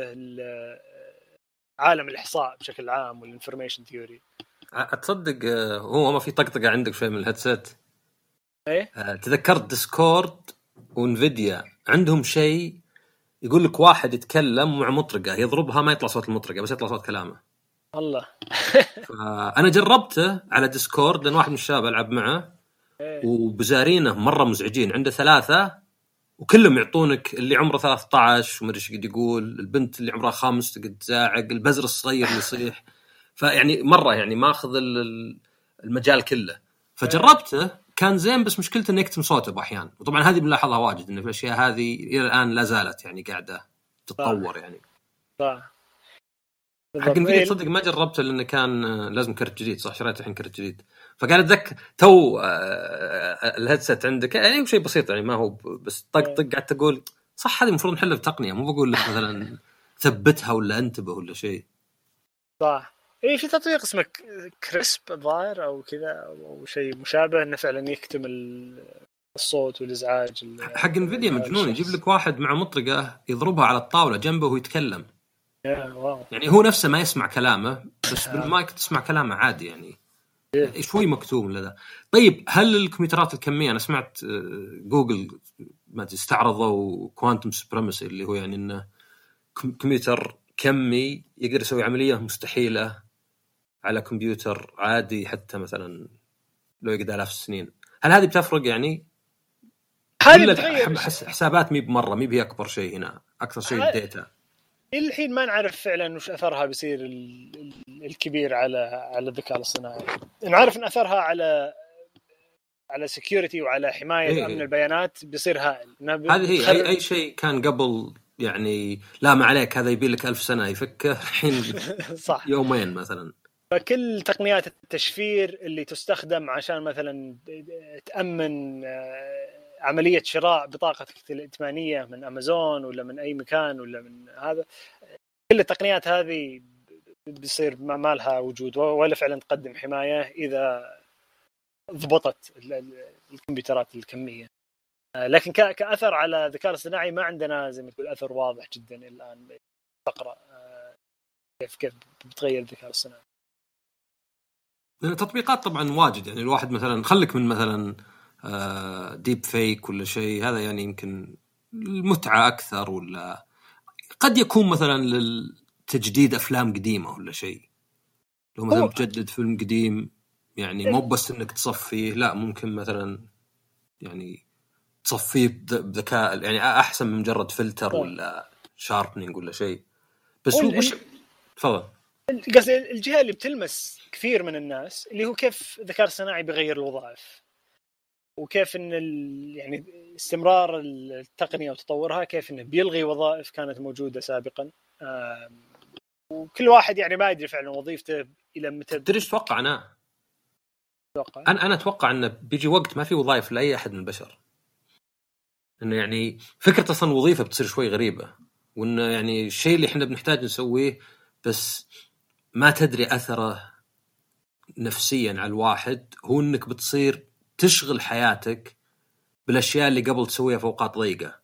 عالم الإحصاء بشكل عام وال information theory أتصدق آه، هو ما في طقطقة عندك شوي من ال headset؟ إيه؟ آه، تذكرت Discord و Nvidia عندهم شيء يقول لك واحد يتكلم مع مطرقة يضربها ما يطلع صوت المطرقة بس يطلع صوت كلامه. الله. أنا جربته على Discord لأن واحد من الشباب ألعب معه إيه. وبزارينه مرة مزعجين عنده ثلاثة وكلهم يعطونك اللي عمره 13 وما أدري إيش قد يقول البنت اللي عمرها خامس تقعد تزاعق البزر الصغير اللي يصيح. فيعني مرة يعني ماخذ المجال كله. فجربته كان زين بس مشكلته إنه يكتم صوته باحيان وطبعا هذه بنلاحظها واجد ان الاشياء هذه إلى الآن لا زالت يعني قاعدة تتطور يعني. صح. حق انفيديا. تصدق ما جربته لأنه كان لازم كرت جديد صح؟ شريت الحين كرت جديد. فقال أتذكر تو آه، آه، الهيدسет عندك يعني شيء بسيط يعني ما هو بس طق طق قاعد تقول صح هذه المفروض نحلها بتقنية مو بقول لك مثلا ثبتها ولا أنتبه ولا شيء. صح. اي في تطبيق اسمه كريسب الظاهر أو كذا أو شيء مشابه إنه فعلا يكتم الصوت والإزعاج حق انفيديا مجنون يجيب لك واحد مع مطرقة يضربها على الطاولة جنبه وهو يتكلم يعني هو نفسه ما يسمع كلامه بس بالمايك تسمع كلامه عادي يعني. شوي مكتوم لذا طيب هل الكمبيوترات الكمية أنا سمعت جوجل ما أدري استعرضوا quantum supremacy اللي هو يعني إنه كمبيوتر كمي يقدر يسوي عملية مستحيلة. على كمبيوتر عادي حتى مثلا لو يقعد آلاف السنين. هل هذه بتفرق يعني؟ هذه حسابات مي بمرة مي بهي اكبر شيء هنا أكثر شيء ال data إلحين ما نعرف فعلا وش أثرها بيصير الكبير على على الذكاء الاصطناعي. نعرف إن أثرها على على security وعلى حماية إيه. أمن البيانات بيصير هائل هذه هي إي, إي شيء كان قبل يعني لا ما عليك هذا يبي لك ألف سنة يفكه الحين (laughs) صح. يومين مثلا. فكل تقنيات التشفير اللي تستخدم عشان مثلا تأمن آه، عملية شراء بطاقتك الائتمانية من أمازون ولا من أي مكان ولا من هذا كل التقنيات هذه بيصير ما لها وجود ولا فعلا تقدم حماية إذا ضبطت الكمبيوترات الكمية. آه، لكن كأثر على الذكاء الاصطناعي ما عندنا زي ما تقول أثر واضح جدا الآن. تقرا آه، كيف كيف بتغير الذكاء الاصطناعي. تطبيقات طبعا واجد يعني الواحد مثلا خليك من مثلا ديب فيك ولا شيء هذا يعني يمكن المتعة أكثر ولا قد يكون مثلا للتجديد أفلام قديمة ولا شيء. لو مثلا تجدد فيلم قديم يعني مو بس إنك تصفيه لا ممكن مثلا يعني تصفيه بذكاء يعني أحسن من مجرد فلتر ولا sharpening ولا شيء. بس هو وش تفضل. قصدي الجهة اللي بتلمس كثير من الناس اللي هو كيف الذكاء الصناعي بيغير الوظائف. وكيف إن يعني استمرار التقنية وتطورها كيف إنه بيلغي وظائف كانت موجودة سابقا. وكل واحد يعني ما يدري فعلا وظيفته إلى متى. تدري إيش أتوقع أنا؟ أتوقع أنا أنا أتوقع إنه بيجي وقت ما في وظائف لأي أحد من البشر. إنه يعني فكرة أصلا الوظيفه بتصير شوي غريبة. وإنه يعني الشيء اللي إحنا بنحتاج نسويه بس ما تدري أثره نفسيا على الواحد هو إنك بتصير تشغل حياتك بالأشياء اللي قبل تسويها في اوقات ضيقه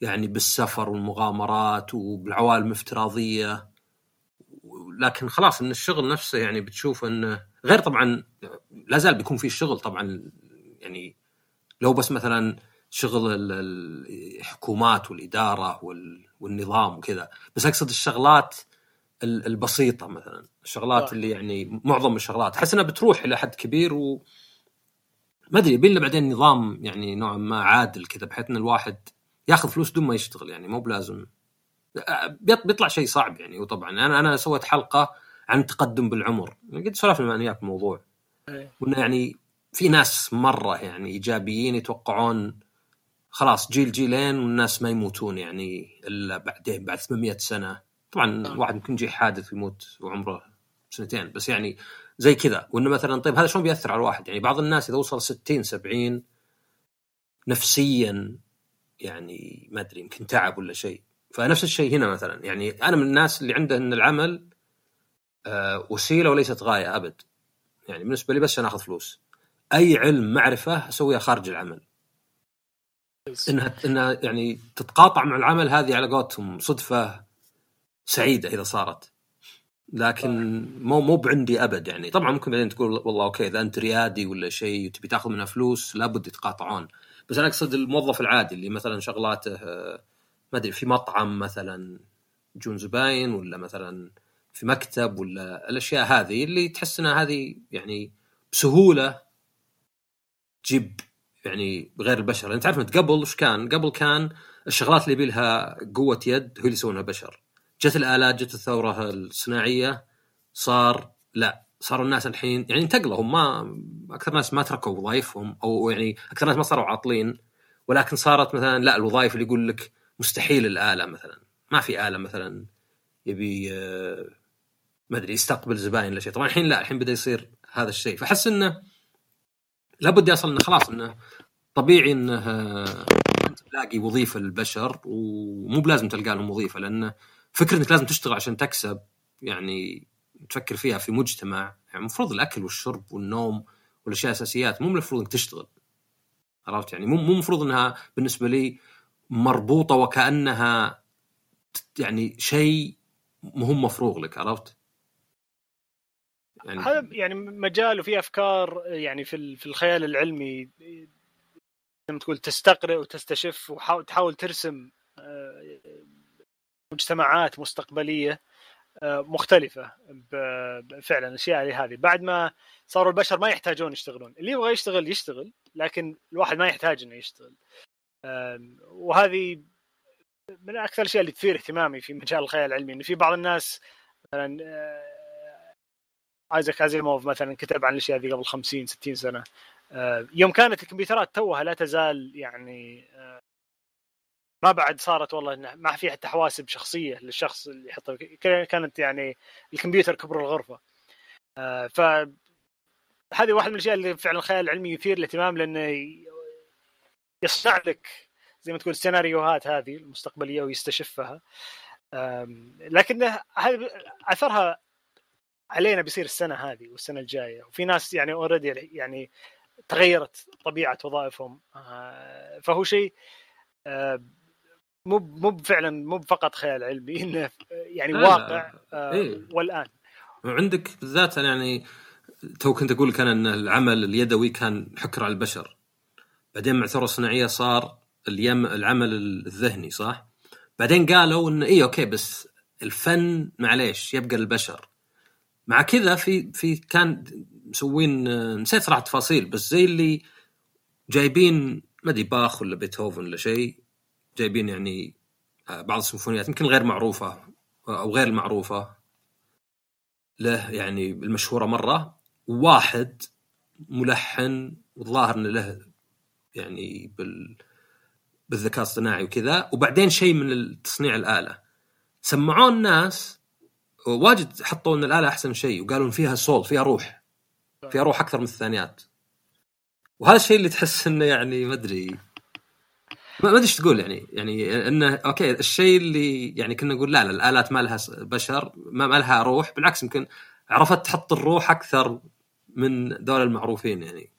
يعني بالسفر والمغامرات وبالعوالم الافتراضية. لكن خلاص إن الشغل نفسه يعني بتشوف إنه غير طبعا لا زال بيكون في شغل طبعا. يعني لو بس مثلا شغل الحكومات والإدارة والنظام وكذا. بس أقصد الشغلات البسيطة مثلا. الشغلات اللي يعني معظم الشغلات. أحس انها بتروح إلى حد كبير و ما أدري يبي بعدين نظام يعني نوعا ما عادل كذا بحيث إن الواحد ياخذ فلوس بدون ما يشتغل يعني مو بلازم. بيطلع شيء صعب يعني وطبعا أنا أنا سويت حلقة عن التقدم بالعمر. يعني قد سولفنا وياك الموضوع. وانه يعني في ناس مرة يعني إيجابيين يتوقعون خلاص جيل جيلين والناس ما يموتون يعني إلا بعدين بعد 800 سنة. طبعا آه. واحد ممكن يجي حادث ويموت وعمره سنتين بس يعني زي كذا. وإنه مثلا طيب هذا شلون بيأثر على الواحد؟ يعني بعض الناس إذا وصل 60 70 نفسيا يعني ما أدري يمكن تعب ولا شيء. فنفس الشيء هنا مثلا. يعني أنا من الناس اللي عنده إن العمل آه وسيلة وليست غاية أبد. يعني بالنسبة لي بس عشان آخذ فلوس. أي علم معرفة أسويها خارج العمل. إنها إنها يعني تتقاطع مع العمل هذه على قولتهم صدفة. سعيدة إذا صارت. لكن مو مو بعندي أبد يعني. طبعا ممكن بعدين تقول والله أوكي إذا أنت ريادي ولا شيء وتبي تاخذ منها فلوس لابد يتقاطعون. بس أنا أقصد الموظف العادي اللي مثلا شغلاته ما أدري في مطعم مثلا يجون زباين ولا مثلا في مكتب ولا الأشياء هذه اللي تحس إنها هذه يعني بسهولة تجيب يعني غير البشر. انت عارف قبل وش كان؟ قبل كان الشغلات اللي يبي لها قوة يد هو اللي يسوونها بشر. جت الآلات جت الثورة الصناعية صار لا صاروا الناس الحين يعني انتقلوا هم ما أكثر ناس ما تركوا وظائفهم أو يعني أكثر ناس ما صاروا عاطلين ولكن صارت مثلا لا الوظائف اللي يقول لك مستحيل الآلة مثلا ما في آلة مثلا يبي آه، ما أدري يستقبل زباين ولا شيء. طبعا الحين لا الحين بدأ يصير هذا الشيء. فأحس إنه لابد يصل إنه خلاص إنه طبيعي إنه آه، تلاقي وظيفة للبشر ومو بلازم تلقى لهم وظيفة لأنه فكرة إنك لازم تشتغل عشان تكسب يعني تفكر فيها في مجتمع يعني المفروض الأكل والشرب والنوم والأشياء الأساسيات مو المفروض إنك تشتغل عرفت يعني مو مو المفروض إنها بالنسبة لي مربوطة وكأنها يعني شيء مو مفروغ لك عرفت؟ يعني هذا يعني مجال وفي أفكار يعني في في الخيال العلمي زي ما تقول تستقرئ وتستشف وتحاول ترسم آه، مجتمعات مستقبلية آه، مختلفة فعلا الاشياء هذه. بعد ما صاروا البشر ما يحتاجون يشتغلون. اللي يبغى يشتغل يشتغل لكن الواحد ما يحتاج إنه يشتغل. وهذه من أكثر الأشياء اللي تثير اهتمامي في مجال الخيال العلمي إنه في بعض الناس مثلا آه، آيزاك أزيموف مثلا كتب عن الأشياء ذي قبل 50 60 سنة. آه، يوم كانت الكمبيوترات توها لا تزال يعني ما بعد صارت والله ما في حتى حواسب شخصية للشخص اللي يحطها كانت يعني الكمبيوتر كبر الغرفة. ف هذه واحدة من الأشياء اللي فعلا الخيال العلمي يثير الاهتمام لأنه يصنع لك زي ما تقول السيناريوهات هذه المستقبلية ويستشفها. لكن هذا أثرها علينا بيصير السنة هذه والسنة الجاية. وفي ناس يعني اوريدي يعني تغيرت طبيعة وظائفهم. آه، فهو شيء مو مو فعلا مو فقط خيال علمي (laughs) إنه يعني واقع آه، إيه؟ والآن وعندك بالذات يعني تو كنت أقول كان إن العمل اليدوي كان حكر على البشر بعدين مع الثوره الصناعية صار العمل الذهني صح؟ بعدين قالوا انه إي okay بس الفن معليش يبقى للبشر مع كذا في في كان مسوين نسيت صراحة تفاصيل بس زي اللي جايبين ما أدري باخ ولا بيتهوفن ولا شيء جايبين يعني آه، بعض السيمفونيات يمكن غير معروفة أو غير المعروفة. له يعني المشهورة مرة واحد ملحن والظاهر إنه له يعني بال بالذكاء الصناعي وكذا وبعدين شيء من تصنيع الآلة. سمعوا الناس واجد حطوا إن الآلة أحسن شيء وقالوا إن فيها صوت فيها روح. فيها روح أكثر من الثانيات. وهذا الشيء اللي تحس إنه يعني ما أدري. ما أدري إيش تقول يعني يعني إنه أوكي الشيء اللي يعني كنا نقول لا لا الآلات ما لها بشر ما, ما لها روح بالعكس يمكن عرفت تحط الروح أكثر من دول المعروفين يعني.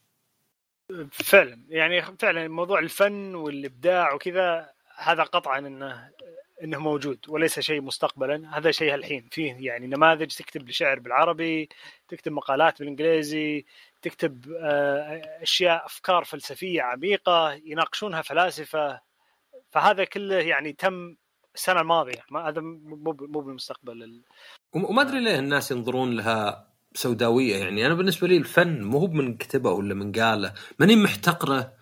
فعلا يعني فعلا موضوع الفن والإبداع وكذا هذا قطعا إنه إنه موجود وليس شيء مستقبلا هذا شيء الحين فيه يعني نماذج تكتب شعر بالعربي تكتب مقالات بالإنجليزي تكتب آه، أشياء أفكار فلسفية عميقة يناقشونها فلاسفة فهذا كله يعني تم السنة الماضية. ما هذا مو مو بالمستقبل وما أدري ليه الناس ينظرون لها سوداوية يعني. أنا بالنسبة لي الفن مو هو من كتبه ولا من قاله. ماني محتقره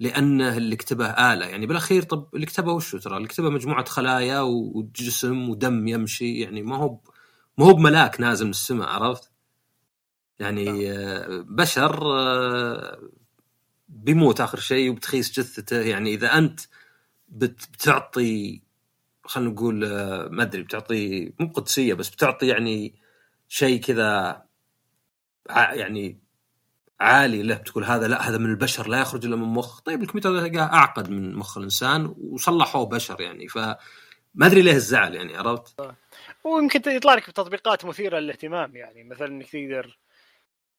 لأنه اللي كتبه آلة. يعني بالأخير طب اللي كتبه وشو ترى؟ اللي كتبه مجموعة خلايا وجسم ودم يمشي. يعني ما هو ما هو بملاك نازل من السماء عرفت؟ يعني. آه، بشر آه، بيموت آخر شيء وبتخيس جثته. يعني إذا أنت بتعطي خلينا نقول آه، ما أدري بتعطي مو قدسية بس بتعطي يعني شيء كذا يعني عالي له بتقول هذا لا هذا من البشر لا يخرج إلا من مخ طيب الكمبيوتر تلقاه أعقد من مخ الإنسان وصلحوه بشر يعني. فما أدري ليه الزعل يعني عرفت؟ ويمكن يطلع لك تطبيقات مثيرة للاهتمام يعني. مثلا إنك تقدر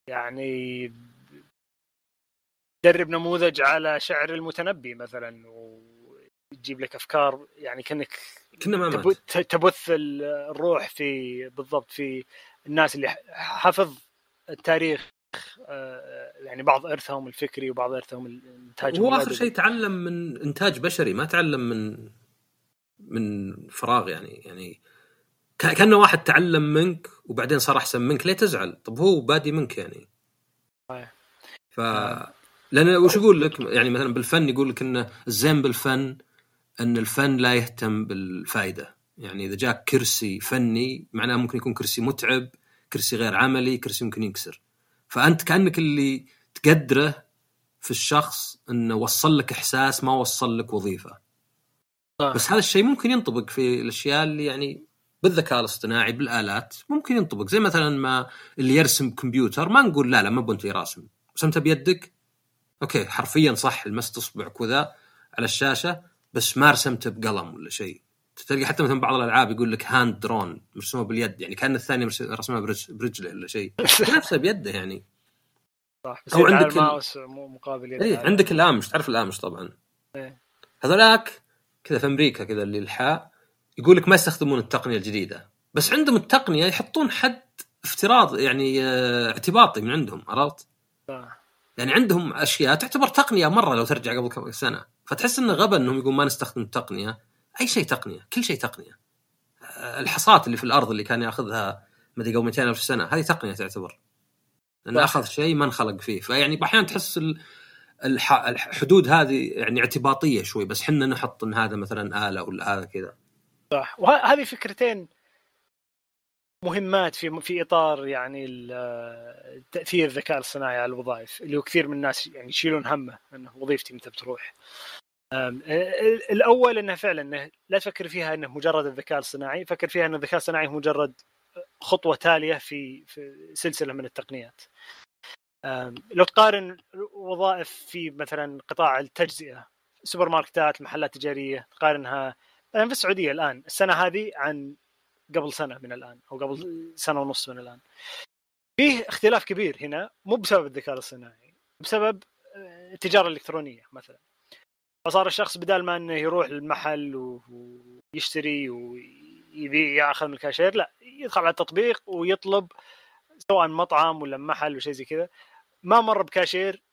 يعني تدرب نموذج على شعر المتنبي مثلا ويجيب لك أفكار يعني كأنك كنا ما تبث الروح في بالضبط في الناس اللي حفظ التاريخ آه، يعني بعض إرثهم الفكري وبعض إرثهم الانتاج هو آخر شيء تعلم من إنتاج بشري ما تعلم من من فراغ يعني يعني كأنه واحد تعلم منك وبعدين صار أحسن منك ليه تزعل؟ طب هو بادي منك يعني. ف لأن وش يقول لك يعني مثلا بالفن يقول لك إنه الزين بالفن إن الفن لا يهتم بالفائدة يعني إذا جاك كرسي فني معناه ممكن يكون كرسي متعب كرسي غير عملي كرسي ممكن ينكسر فأنت كأنك اللي تقدره في الشخص إنه وصل لك إحساس ما وصل لك وظيفة صح. بس هذا الشيء ممكن ينطبق في الأشياء اللي يعني بالذكاء الاصطناعي بالآلات ممكن ينطبق. زي مثلا ما اللي يرسم كمبيوتر ما نقول لا لا ما بنت راسم رسمتها بيدك؟ okay حرفيا صح لمست اصبعك وذا على الشاشة بس ما رسمته بقلم ولا شيء. تلقى حتى مثلا بعض الألعاب يقول لك hand drawn مرسومة باليد يعني كأن الثاني رسمها برجله ولا شيء. (laughs) نفسه بيده يعني. صح بس أو عندك الماوس مو مقابل يد اي عندك الأمش تعرف الأمش طبعا. إيه. هذولاك كذا في أمريكا كذا اللي الحاء يقول لك ما يستخدمون التقنية الجديدة. بس عندهم التقنية يحطون حد افتراض يعني آه اعتباطي من عندهم عرفت؟ يعني عندهم أشياء تعتبر تقنية مرة لو ترجع قبل كم سنة. فتحس انه غبا إنهم يقول ما نستخدم التقنية. أي شيء تقنية كل شيء تقنية. الحصات اللي في الأرض اللي كان يأخذها مدري قبل 200 ألف سنة هذه تقنية تعتبر. لأنه أخذ شيء ما انخلق فيه. فيعني أحيانا تحس الحدود هذه يعني اعتباطية شوي. بس حنا نحط إن هذا مثلا آلة ولا هذا كذا. صح وهذه فكرتين مهمات في في إطار يعني تأثير الذكاء الصناعي على الوظائف اللي هو كثير من الناس يعني يشيلون همه إنه وظيفتي متى بتروح. الأول إنه فعلا إنه لا تفكر فيها إنه مجرد الذكاء الصناعي، فكر فيها إن الذكاء الصناعي مجرد خطوة تالية في في سلسلة من التقنيات. لو تقارن وظائف في مثلا قطاع التجزئة سوبر ماركتات المحلات التجاريه تقارنها مثلا في السعودية الآن السنة هذه عن قبل سنة من الآن أو قبل سنة ونص من الآن. فيه اختلاف كبير هنا مو بسبب الذكاء الصناعي بسبب التجارة الإلكترونية مثلا. فصار الشخص بدال ما إنه يروح المحل ويشتري ويبيع ياخذ من الكاشير لا يدخل على التطبيق ويطلب سواء مطعم ولا محل ولا شيء زي كذا ما مر بكاشير آه،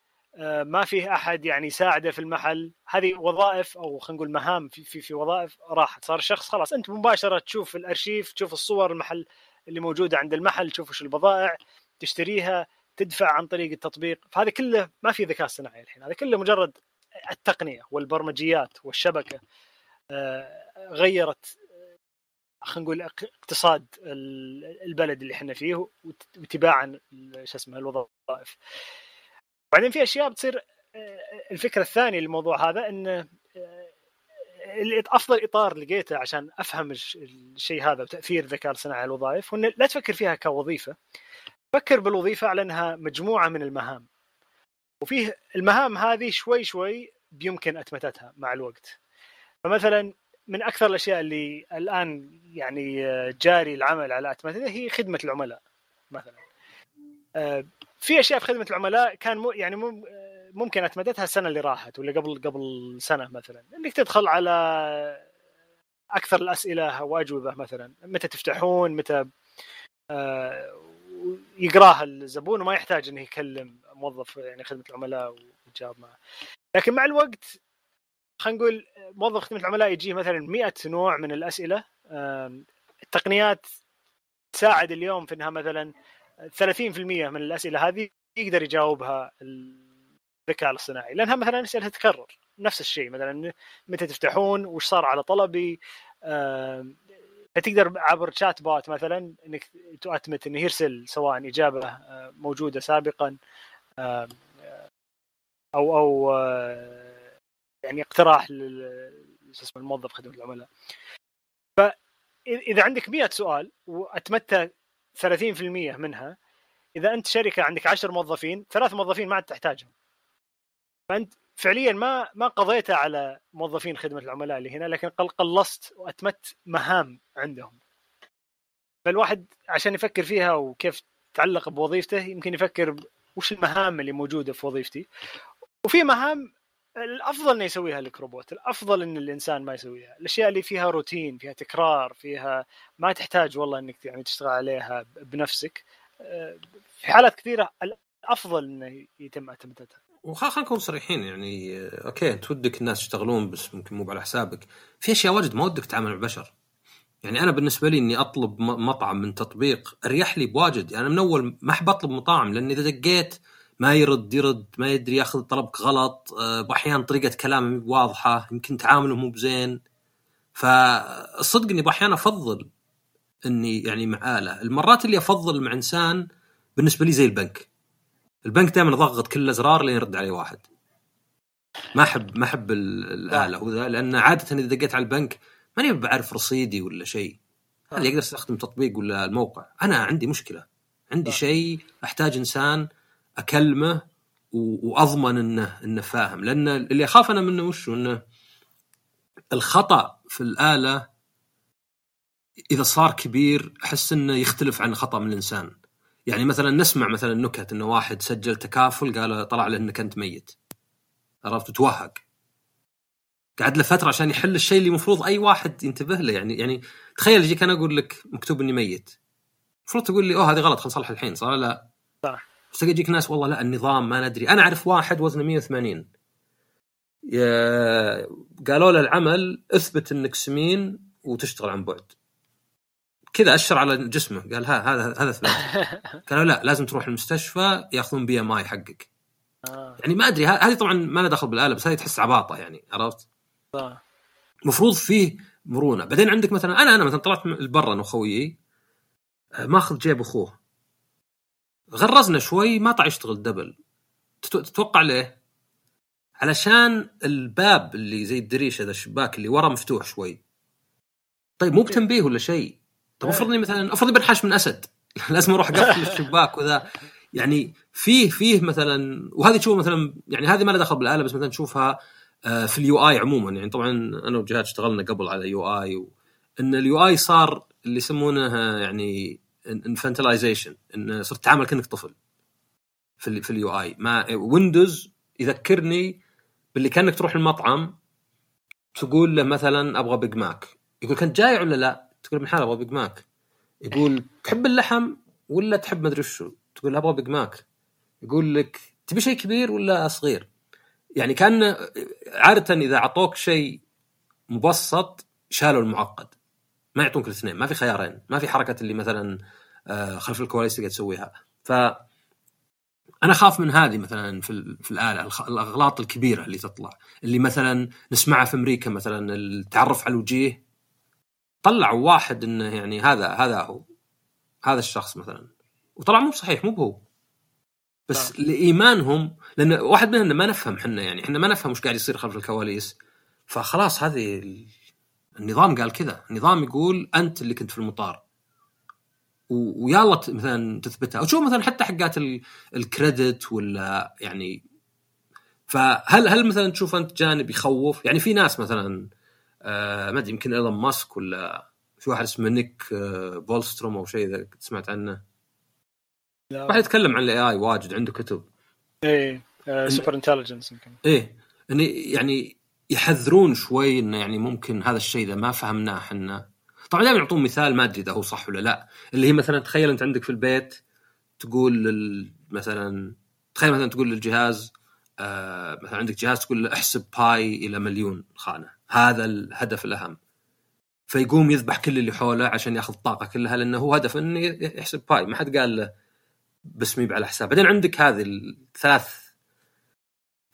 ما فيه أحد يعني يساعده في المحل. هذه وظائف أو خلينا نقول مهام في في, في وظائف راحت. صار الشخص خلاص أنت مباشرة تشوف الأرشيف تشوف الصور المحل اللي موجودة عند المحل تشوف وش البضائع تشتريها تدفع عن طريق التطبيق. فهذا كله ما في ذكاء صناعي الحين. هذا كله مجرد التقنية والبرمجيات والشبكة آه، غيرت خلينا نقول اقتصاد البلد اللي إحنا فيه وتباعا شو اسمه الوظائف. بعدين في أشياء بتصير آه، الفكرة الثانية للموضوع هذا انه آه، أفضل إطار لقيته عشان أفهم الشيء هذا وتأثير الذكاء الصناعي على الوظائف وإن لا تفكر فيها كوظيفة فكر بالوظيفة على انها مجموعة من المهام. وفيه المهام هذه شوي شوي بيمكن أتمتتها مع الوقت. فمثلا من أكثر الأشياء اللي الآن يعني آه، جاري العمل على أتمتتها هي خدمة العملاء مثلا. في أشياء في خدمة العملاء كان مو يعني مو ممكن اتمدتها السنة اللي راحت ولا قبل قبل سنة مثلا. إنك تدخل على أكثر الأسئلة وأجوبة مثلا. متى تفتحون؟ متى آه، يقراها الزبون وما يحتاج إنه يكلم موظف يعني خدمة العملاء ويجاوب معه. لكن مع الوقت خلينا نقول موظف خدمة العملاء يجيه مثلا 100 نوع من الأسئلة. التقنيات تساعد اليوم في إنها مثلا 30% من الأسئلة هذه يقدر يجاوبها الذكاء الاصطناعي لأنها مثلا أسئلة تتكرر نفس الشيء مثلا متى تفتحون؟ وش صار على طلبي؟ فتقدر عبر شات بوت مثلا إنك تؤتمت إنه يرسل سواء إجابة آه، موجودة سابقا أو أو آه، يعني اقتراح اسمه الموظف خدمة العملاء. فإذا عندك 100 سؤال وأتمتها 30% منها. إذا أنت شركة عندك 10 موظفين ثلاث موظفين ما عاد تحتاجهم. فأنت فعليا ما ما قضيت على موظفين خدمة العملاء اللي هنا لكن قلصت وأتمت مهام عندهم. فالواحد عشان يفكر فيها وكيف تتعلق بوظيفته يمكن يفكر وش المهام اللي موجودة في وظيفتي. وفي مهام الأفضل إنه يسويها لك روبوت الأفضل إن الإنسان ما يسويها. الأشياء اللي فيها روتين فيها تكرار فيها ما تحتاج والله إنك يعني تشتغل عليها بنفسك. في حالات كثيرة الأفضل إنه يتم اتمتتها وخلينا نكون صريحين يعني أوكي انت ودك الناس يشتغلون بس ممكن مو على حسابك. في أشياء واجد ما ودك تتعامل مع البشر. يعني أنا بالنسبة لي إني أطلب مطعم من تطبيق أريح لي بواجد. يعني من أول ما أحب أطلب مطاعم لأن إذا دقيت ما يرد يرد ما يدري ياخذ طلبك غلط. باحيان آه، طريقة كلامه واضحة يمكن تعامله مو بزين. فالصدق إني باحيان أفضل إني يعني مع آله. المرات اللي أفضل مع إنسان بالنسبة لي زي البنك. البنك دائما اضغط كل الأزرار لين يرد علي واحد. ما أحب ما أحب الآلة. وذا لأن عادة إذا دقيت على البنك ماني بعرف رصيدي ولا شيء. هذا يقدر يستخدم تطبيق ولا الموقع. أنا عندي مشكلة. عندي شيء أحتاج إنسان أكلمه وأضمن انه إنه فاهم. لأن اللي اخاف أنا منه وش إنه الخطأ في الآلة إذا صار كبير أحس إنه يختلف عن خطأ من الإنسان. يعني مثلا نسمع مثلا نكت إنه واحد سجل تكافل قال طلع له إنك أنت ميت. عرفت؟ توهق. قعد له فترة عشان يحل الشيء اللي المفروض أي واحد ينتبه له. يعني يعني تخيل يجيك أنا أقول لك مكتوب إني ميت. المفروض تقول لي أوه هذه غلط خلينا نصلح الحين. صح لا؟ صح. بس يجيك ناس والله لا النظام ما ندري. أنا أعرف واحد وزنه 180 يا... قالوا له العمل أثبت إنك سمين وتشتغل عن بعد. كذا أشر على جسمه. قال ها هذا هذا اثبات (laughs) قالوا لا لازم تروح المستشفى يأخذون بي إم آي حقك. آه. يعني ما أدري هذه طبعا ما لها دخل بالآلة بس هذه تحس عباطة يعني عرفت؟ المفروض فيه مرونة. بعدين عندك مثلا أنا أنا مثلا طلعت برا أنا وخويي آه، ماخذ جيب أخوه. غرزنا شوي ما طلع يشتغل دبل. تتو- تتوقع ليه؟ علشان الباب اللي زي الدريشه ذا الشباك اللي ورا مفتوح شوي. طيب مو بتنبيه ولا شيء؟ طيب افرض اني مثلا افرض بنحاش من أسد. (laughs) لازم أروح أقفل (laughs) الشباك وذا. يعني فيه فيه مثلا وهذه تشوف مثلا يعني هذه ما لها دخل بالآلة بس مثلا تشوفها آه، في ال UI عموما. يعني طبعا أنا وجهاد اشتغلنا قبل على UI و... إن ال UI صار اللي يسمونه يعني infantilization إن صرت تعامل كأنك طفل في ال في ال UI ما ويندوز يذكرني باللي كأنك تروح المطعم تقول له مثلا أبغى بيج ماك يقول كنت جاي ولا لا؟ تقول من حال أبغى بيج ماك يقول تحب اللحم ولا تحب مدري شو؟ تقول أبغى بيج ماك يقول لك تبي شيء كبير ولا صغير؟ يعني كأن عادة إذا أعطوك شيء مبسط شالوا المعقد ما يعطونك الاثنين ما في خيارين ما في حركة اللي مثلا آه، خلف الكواليس تقدر تسويها. ف أنا اخاف من هذه مثلا في في الآلة الأغلاط الكبيرة اللي تطلع. اللي مثلا نسمعها في أمريكا مثلا التعرف على الوجيه طلعوا واحد انه يعني هذا هذا هو هذا الشخص مثلا. وطلع مو صحيح مو بهو. بس لإيمانهم لأن واحد منهم ما نفهم إحنا يعني إحنا ما نفهم وش قاعد يصير خلف الكواليس. فخلاص هذه النظام قال كذا. النظام يقول أنت اللي كنت في المطار. ويلا مثلا تثبتها. أو شوف مثلا حتى حقات ال- الكريدت ولا يعني فهل هل مثلا تشوف أنت جانب يخوف؟ يعني في ناس مثلا آه ما أدري يمكن إيلون ماسك ولا في واحد اسمه نيك آه بولستروم أو شيء إذا سمعت عنه. لا. واحد يتكلم عن ال AI واجد عنده كتب. إيه superintelligence يمكن. إيه يعني يحذرون شوي إنه يعني ممكن هذا الشيء إذا ما فهمناه إحنا. طبعا دائما يعطون مثال ما أدري إذا هو صح ولا لا. اللي هي مثلا تخيل أنت عندك في البيت تقول لل... مثلا تخيل مثلا تقول للجهاز آه مثلا عندك جهاز تقول له احسب pi إلى مليون خانة. هذا الهدف الأهم. فيقوم يذبح كل اللي حوله عشان يأخذ الطاقه كلها لأنه هو هدف إنه يحسب pi. ما حد قال له بس مو على حساب. بعدين عندك هذه الثلاث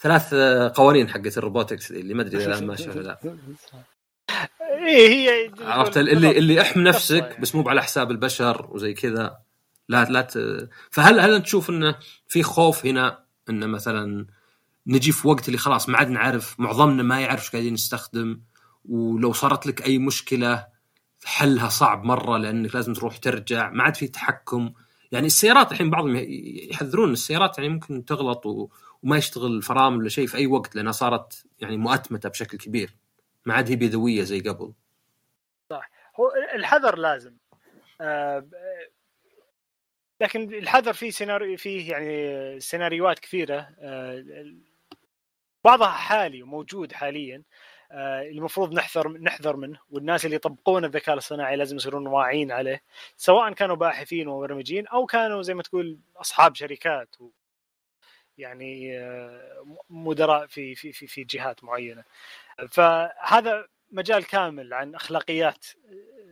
ثلاث قوانين حقت ال robotics اللي ما أدري إذا ماشيه ولا لا. إيه هي عرفت؟ اللي اللي احم نفسك بس مو على حساب البشر وزي كذا. لا لا ت... فهل هل أنت تشوف انه في خوف هنا انه مثلا نجي في وقت اللي خلاص ما عاد نعرف معظمنا ما يعرف إيش قاعدين نستخدم ولو صارت لك أي مشكلة حلها صعب مرة لأنك لازم تروح ترجع ما عاد في تحكم يعني السيارات الحين بعضهم يحذرون السيارات يعني ممكن تغلط و... وما يشتغل الفرامل ولا شيء في أي وقت لأنها صارت يعني مؤتمتة بشكل كبير. ما عاد هي بيدوية زي قبل. هو الحذر لازم. آه، لكن الحذر فيه سيناريو فيه يعني سيناريوهات كثيرة. آه، بعضها حالي وموجود حاليا. المفروض نحذر نحذر منه والناس اللي يطبقون الذكاء الاصطناعي لازم يصيرون واعيين عليه سواء كانوا باحثين ومبرمجين أو كانوا زي ما تقول أصحاب شركات و يعني آه، مدراء في في في في جهات معينة. فهذا مجال كامل عن أخلاقيات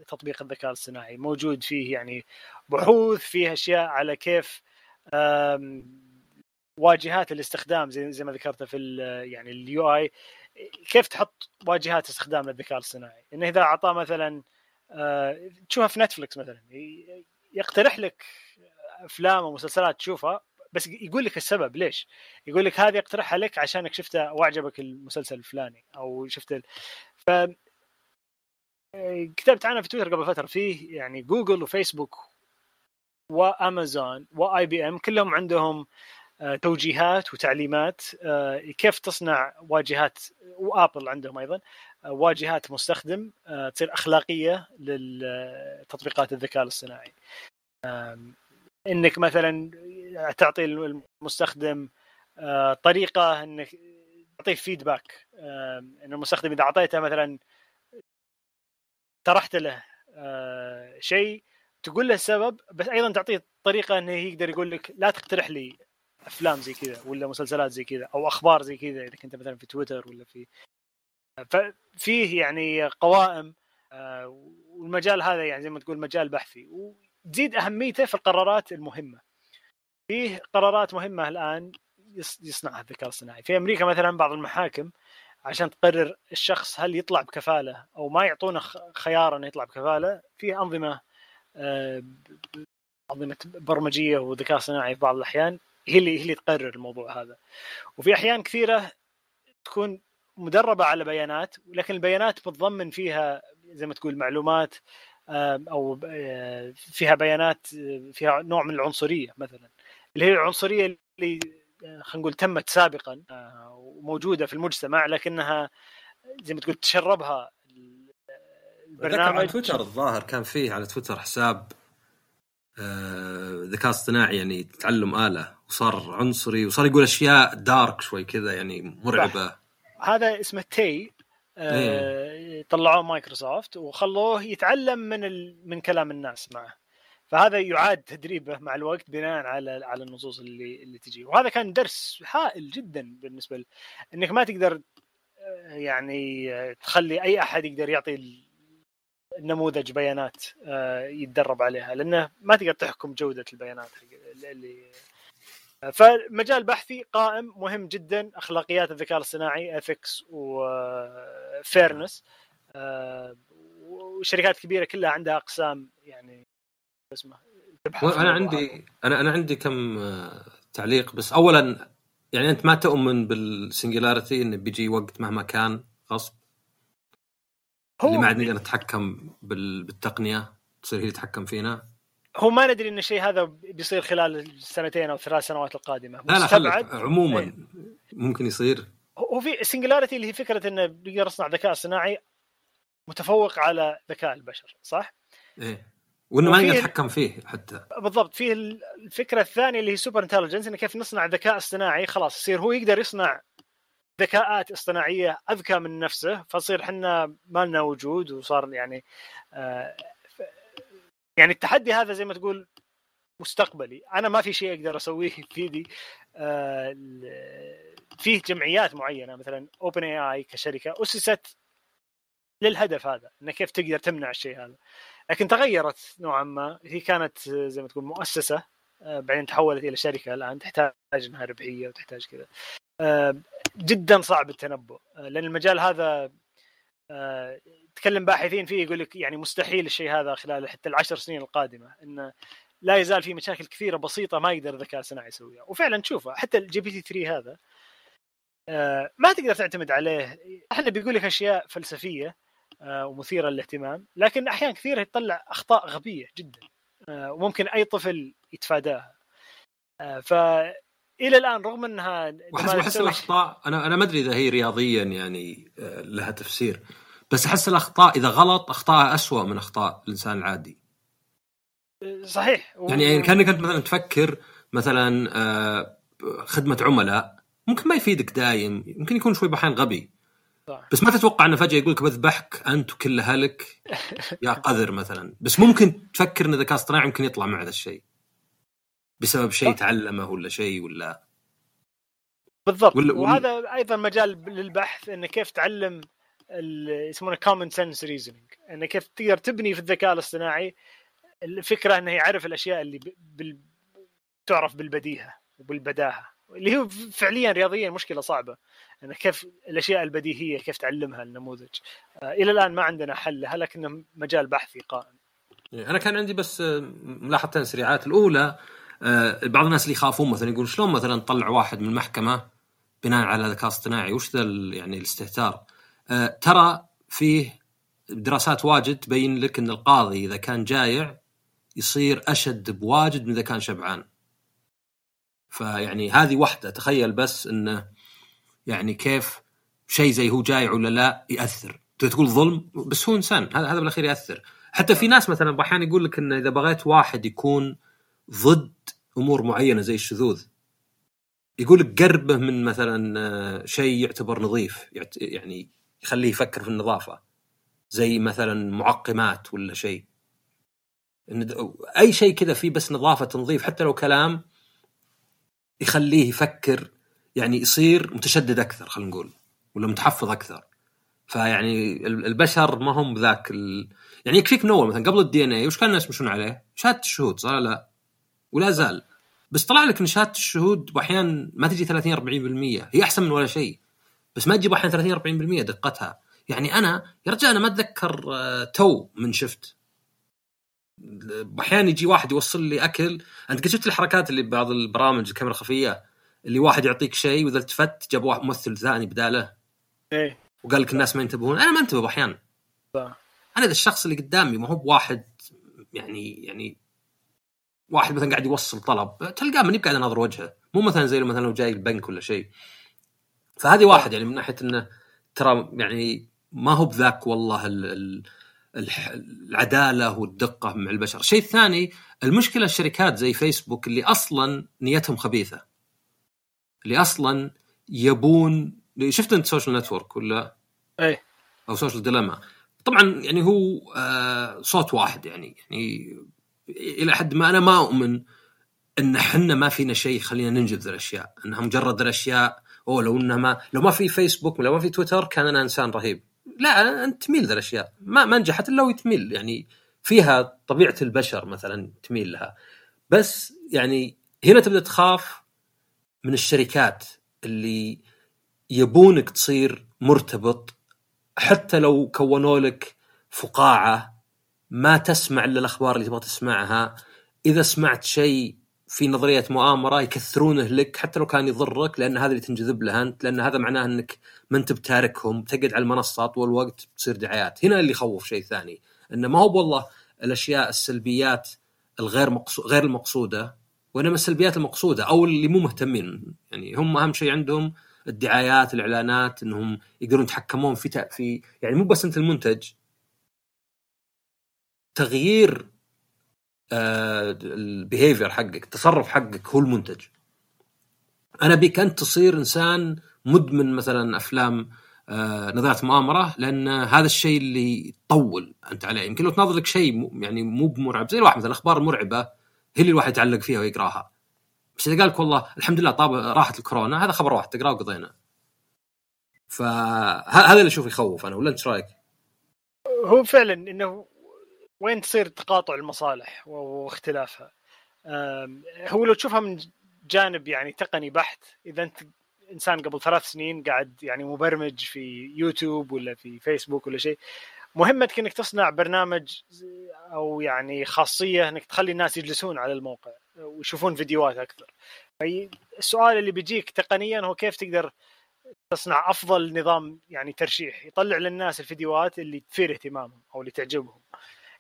تطبيق الذكاء الاصطناعي موجود فيه يعني بحوث فيه أشياء على كيف واجهات الاستخدام زي زي ما ذكرت في يعني اليو اي كيف تحط واجهات استخدام للذكاء الاصطناعي؟ إنه إذا أعطاه مثلا آه، تشوفها في نتفلكس مثلا يقترح لك أفلام ومسلسلات تشوفها بس يقول لك السبب ليش؟ يقول لك هذه أقترحها لك عشانك شفته وأعجبك المسلسل الفلاني أو شفت ال... ف كتبت عنها في تويتر قبل فترة فيه يعني جوجل وفيسبوك وامازون واي بي ام كلهم عندهم توجيهات وتعليمات. آه، كيف تصنع واجهات وآبل عندهم أيضا واجهات مستخدم تصير أخلاقية للتطبيقات الذكاء الاصطناعي. إنك مثلا تعطي المستخدم طريقة إنك تعطيه فيدباك إن المستخدم إذا أعطيته مثلا طرحت له شيء تقول له السبب بس أيضا تعطيه طريقة إنه يقدر يقول لك لا تقترح لي أفلام زي كذا ولا مسلسلات زي كذا أو أخبار زي كذا إذا كنت مثلا في تويتر ولا في ففيه يعني قوائم آه، والمجال هذا يعني زي ما تقول مجال بحثي. وتزيد أهميته في القرارات المهمة. فيه قرارات مهمة الآن يصنعها الذكاء الاصطناعي في أمريكا مثلا بعض المحاكم عشان تقرر الشخص هل يطلع بكفالة أو ما يعطونه خيار إنه يطلع بكفالة في أنظمة آه، أنظمة برمجية وذكاء صناعي في بعض الأحيان هي اللي هي اللي تقرر الموضوع هذا. وفي أحيان كثيرة تكون مدربة على بيانات لكن البيانات بتضمن فيها زي ما تقول معلومات أو آه، فيها بيانات آه، فيها نوع من العنصرية مثلا. اللي هي العنصرية اللي آه، خلينا نقول تمت سابقا وموجودة في المجتمع لكنها زي ما تقول تشربها البرنامج على تويتر الظاهر كان فيه على تويتر حساب ذكاء اصطناعي يعني تعلم آلة وصار عنصري وصار يقول أشياء دارك شوي كذا يعني مرعبة. هذا اسمه Tay آه إيه. طلعوه مايكروسوفت وخلوه يتعلم من ال... من كلام الناس معه. فهذا يعاد تدريبه مع الوقت بناء على على النصوص اللي اللي تجي. وهذا كان درس هائل جدا بالنسبة ل... إنك ما تقدر آه، يعني آه، تخلي أي أحد يقدر يعطي النموذج بيانات آه، يتدرب عليها لأنه ما تقدر تحكم جودة البيانات اللي فمجال بحثي قائم مهم جدا أخلاقيات الذكاء الاصطناعي ethics و fairness وشركات كبيرة كلها عندها أقسام يعني اسمه أنا عندي أنا أنا عندي كم آه، تعليق بس اولا يعني أنت ما تؤمن بال singularity انه بيجي وقت مهما كان غصب. هو اللي ما عاد نقدر نتحكم بالتقنية تصير هي تتحكم فينا. هو ما ندري إن الشيء هذا بيصير خلال السنتين أو ثلاث سنوات القادمة. لا لا عموما إيه. ممكن يصير. هو في singularity اللي هي فكرة انه بيقدر يصنع ذكاء صناعي متفوق على ذكاء البشر صح؟ إيه. وإنه ما نقدر نتحكم فيه حتى. بالضبط. في الفكرة الثانية اللي هي superintelligence إنه كيف نصنع ذكاء اصطناعي خلاص يصير هو يقدر يصنع ذكاءات اصطناعية أذكى من نفسه فصير إحنا ما لنا وجود وصار يعني آه يعني التحدي هذا زي ما تقول مستقبلي. أنا ما في شيء أقدر أسويه بيدي آه فيه جمعيات معينة مثلا اوبن اي اي كشركة أسست للهدف هذا إنه كيف تقدر تمنع الشيء هذا. لكن تغيرت نوعا ما هي كانت زي ما تقول مؤسسة آه بعدين تحولت إلى شركة الآن تحتاج إنها ربحية وتحتاج كذا. جدا صعب التنبؤ. آه لأن المجال هذا آه، تكلم باحثين فيه يقول لك يعني مستحيل الشيء هذا خلال حتى العشر سنين القادمة. انه لا يزال في مشاكل كثيرة بسيطة ما يقدر الذكاء الصناعي يسويها. وفعلا تشوفها حتى ال GPT 3 هذا آه، ما تقدر تعتمد عليه. إحنا بيقول لك أشياء فلسفية آه، ومثيرة للاهتمام لكن أحيانا كثيرة يطلع أخطاء غبية جدا وممكن أي طفل يتفاداها. ف إلى الآن رغم أنها احس الأخطاء أنا أنا ما أدري إذا هي رياضيا يعني آه، لها تفسير. بس أحس الأخطاء إذا غلط أخطاء أسوأ من أخطاء الإنسان العادي. صحيح. و... يعني كأنك أنت مثلا تفكر مثلا آه، خدمة عملاء ممكن ما يفيدك دايم يمكن يكون شوي بحين غبي. صح. بس ما تتوقع إنه فجأة يقول لك بذبحك أنت وكل أهلك (laughs) يا قذر مثلا. بس ممكن تفكر إن الذكاء الاصطناعي ممكن يطلع مع هذا الشيء. بسبب شيء تعلمه ولا شيء ولا بالضبط. ولا وهذا أيضا مجال للبحث انه كيف تعلم يسمونه common sense reasoning انه كيف تقدر تبني في الذكاء الاصطناعي الفكرة إنه يعرف الأشياء اللي بال... تعرف بالبديهة وبالبداهة اللي هو فعليا رياضيا مشكلة صعبة انه كيف الأشياء البديهية كيف تعلمها النموذج. آه إلى الآن ما عندنا حل لها لكنه مجال بحثي قائم. أنا كان عندي بس ملاحظتين سريعات. الأولى آه، بعض الناس اللي يخافون مثلا يقول شلون مثلا تطلع واحد من المحكمة بناء على ذكاء اصطناعي؟ وش ذا يعني الاستهتار؟ آه، ترى فيه دراسات واجد تبين لك إن القاضي إذا كان جايع يصير أشد بواجد من إذا كان شبعان. فيعني هذه واحدة تخيل بس إنه يعني كيف شيء زي هو جايع ولا لا يأثر. تقول ظلم؟ بس هو إنسان هذا هذا بالأخير يأثر. حتى في ناس مثلا أحيانا يقول لك إن إذا بغيت واحد يكون ضد أمور معينة زي الشذوذ. يقول قربه من مثلا آه، شيء يعتبر نظيف يعني يخليه يفكر في النظافة. زي مثلا معقمات ولا شيء. أي شيء كذا فيه بس نظافة تنظيف حتى لو كلام يخليه يفكر يعني يصير متشدد أكثر خلينا نقول ولا متحفظ أكثر. فيعني البشر ما هم ذاك ال... يعني يكفيك من اول مثلا قبل ال DNA وش كان الناس يمشون عليه؟ شهاده الشهود صح لا؟ ولا زال. بس طلع لك ان شهاده الشهود باحيان ما تجي 30 40% هي أحسن من ولا شيء. بس ما تجيب أحيانا 30 40% دقتها. يعني أنا يا رجال أنا ما أتذكر آه، تو من شفت. أحيانا يجي واحد يوصل لي أكل. أنت قد شفت الحركات اللي ببعض البرامج الكاميرا الخفية؟ اللي واحد يعطيك شيء وإذا التفت جاب واحد ممثل ثاني بداله. إيه. وقال لك الناس ما ينتبهون. أنا ما أنتبه أحيانا. أنا إذا الشخص اللي قدامي ما هو بواحد يعني يعني واحد مثلا قاعد يوصل طلب تلقاه ماني قاعد اناظر وجهه. مو مثلا زي مثلا لو جاي البنك ولا شيء. فهذه واحد يعني من ناحية إنه ترى يعني ما هو بذاك والله ال ال العدالة والدقة مع البشر، الشيء الثاني المشكلة الشركات زي فيسبوك اللي أصلا نيتهم خبيثة. اللي أصلا يبون شفت أنت social network ولا؟ اي أو Social Dilemma طبعا يعني هو آه صوت واحد يعني يعني إلى حد ما أنا ما أؤمن إن إحنا ما فينا شيء خلينا ننجذ ذي الأشياء. إنها مجرد الأشياء. أو لو إنها ما لو ما في فيسبوك لو ما في تويتر كان أنا إنسان رهيب. لا انت تميل ذا الأشياء. ما ما نجحت إلا وتميل يعني فيها طبيعة البشر مثلا تميل لها. بس يعني هنا تبدأ تخاف من الشركات اللي يبونك تصير مرتبط حتى لو كونوا لك فقاعة ما تسمع إلا الأخبار اللي تبغى تسمعها. إذا سمعت شيء في نظرية مؤامرة يكثرونه لك حتى لو كان يضرك لأن هذا اللي تنجذب له أنت لأن هذا معناه إنك ما أنت بتاركهم تقعد على المنصه طول الوقت تصير دعايات. هنا اللي يخوف شيء ثاني انه ما هو والله الأشياء السلبيات الغير مقصو... غير المقصودة وإنما السلبيات المقصودة أو اللي مو مهتمين. يعني هم أهم شيء عندهم الدعايات الإعلانات إنهم يقدرون يتحكمون في في يعني مو بس أنت المنتج تغيير آه البيهيفير حقك التصرف حقك هو المنتج. أنا بيك انت تصير إنسان مدمن مثلا أفلام آه نظريات مؤامرة لأن هذا الشيء اللي يطول أنت عليه. يمكن لو تناظر لك شيء يعني مو بمرعب زي الواحد مثلا الأخبار المرعبه هي اللي الواحد يتعلق فيها ويقراها. بس إذا قال لك والله الحمد لله طاب راحت الكورونا هذا خبر واحد تقرأه وقضينا. فهذا اللي أشوف يخوف أنا ولا أنت رأيك؟ هو فعلا إنه وين تصير تقاطع المصالح واختلافها؟ هو لو تشوفها من جانب يعني تقني بحت إذا أنت إنسان قبل ثلاث سنين قاعد يعني مبرمج في يوتيوب ولا في فيسبوك ولا شيء مهمتك أنك تصنع برنامج أو يعني خاصية إنك تخلي الناس يجلسون على الموقع ويشوفون فيديوهات أكثر. السؤال اللي بيجيك تقنيا هو كيف تقدر تصنع أفضل نظام يعني ترشيح يطلع للناس الفيديوهات اللي تثير اهتمامهم أو اللي تعجبهم؟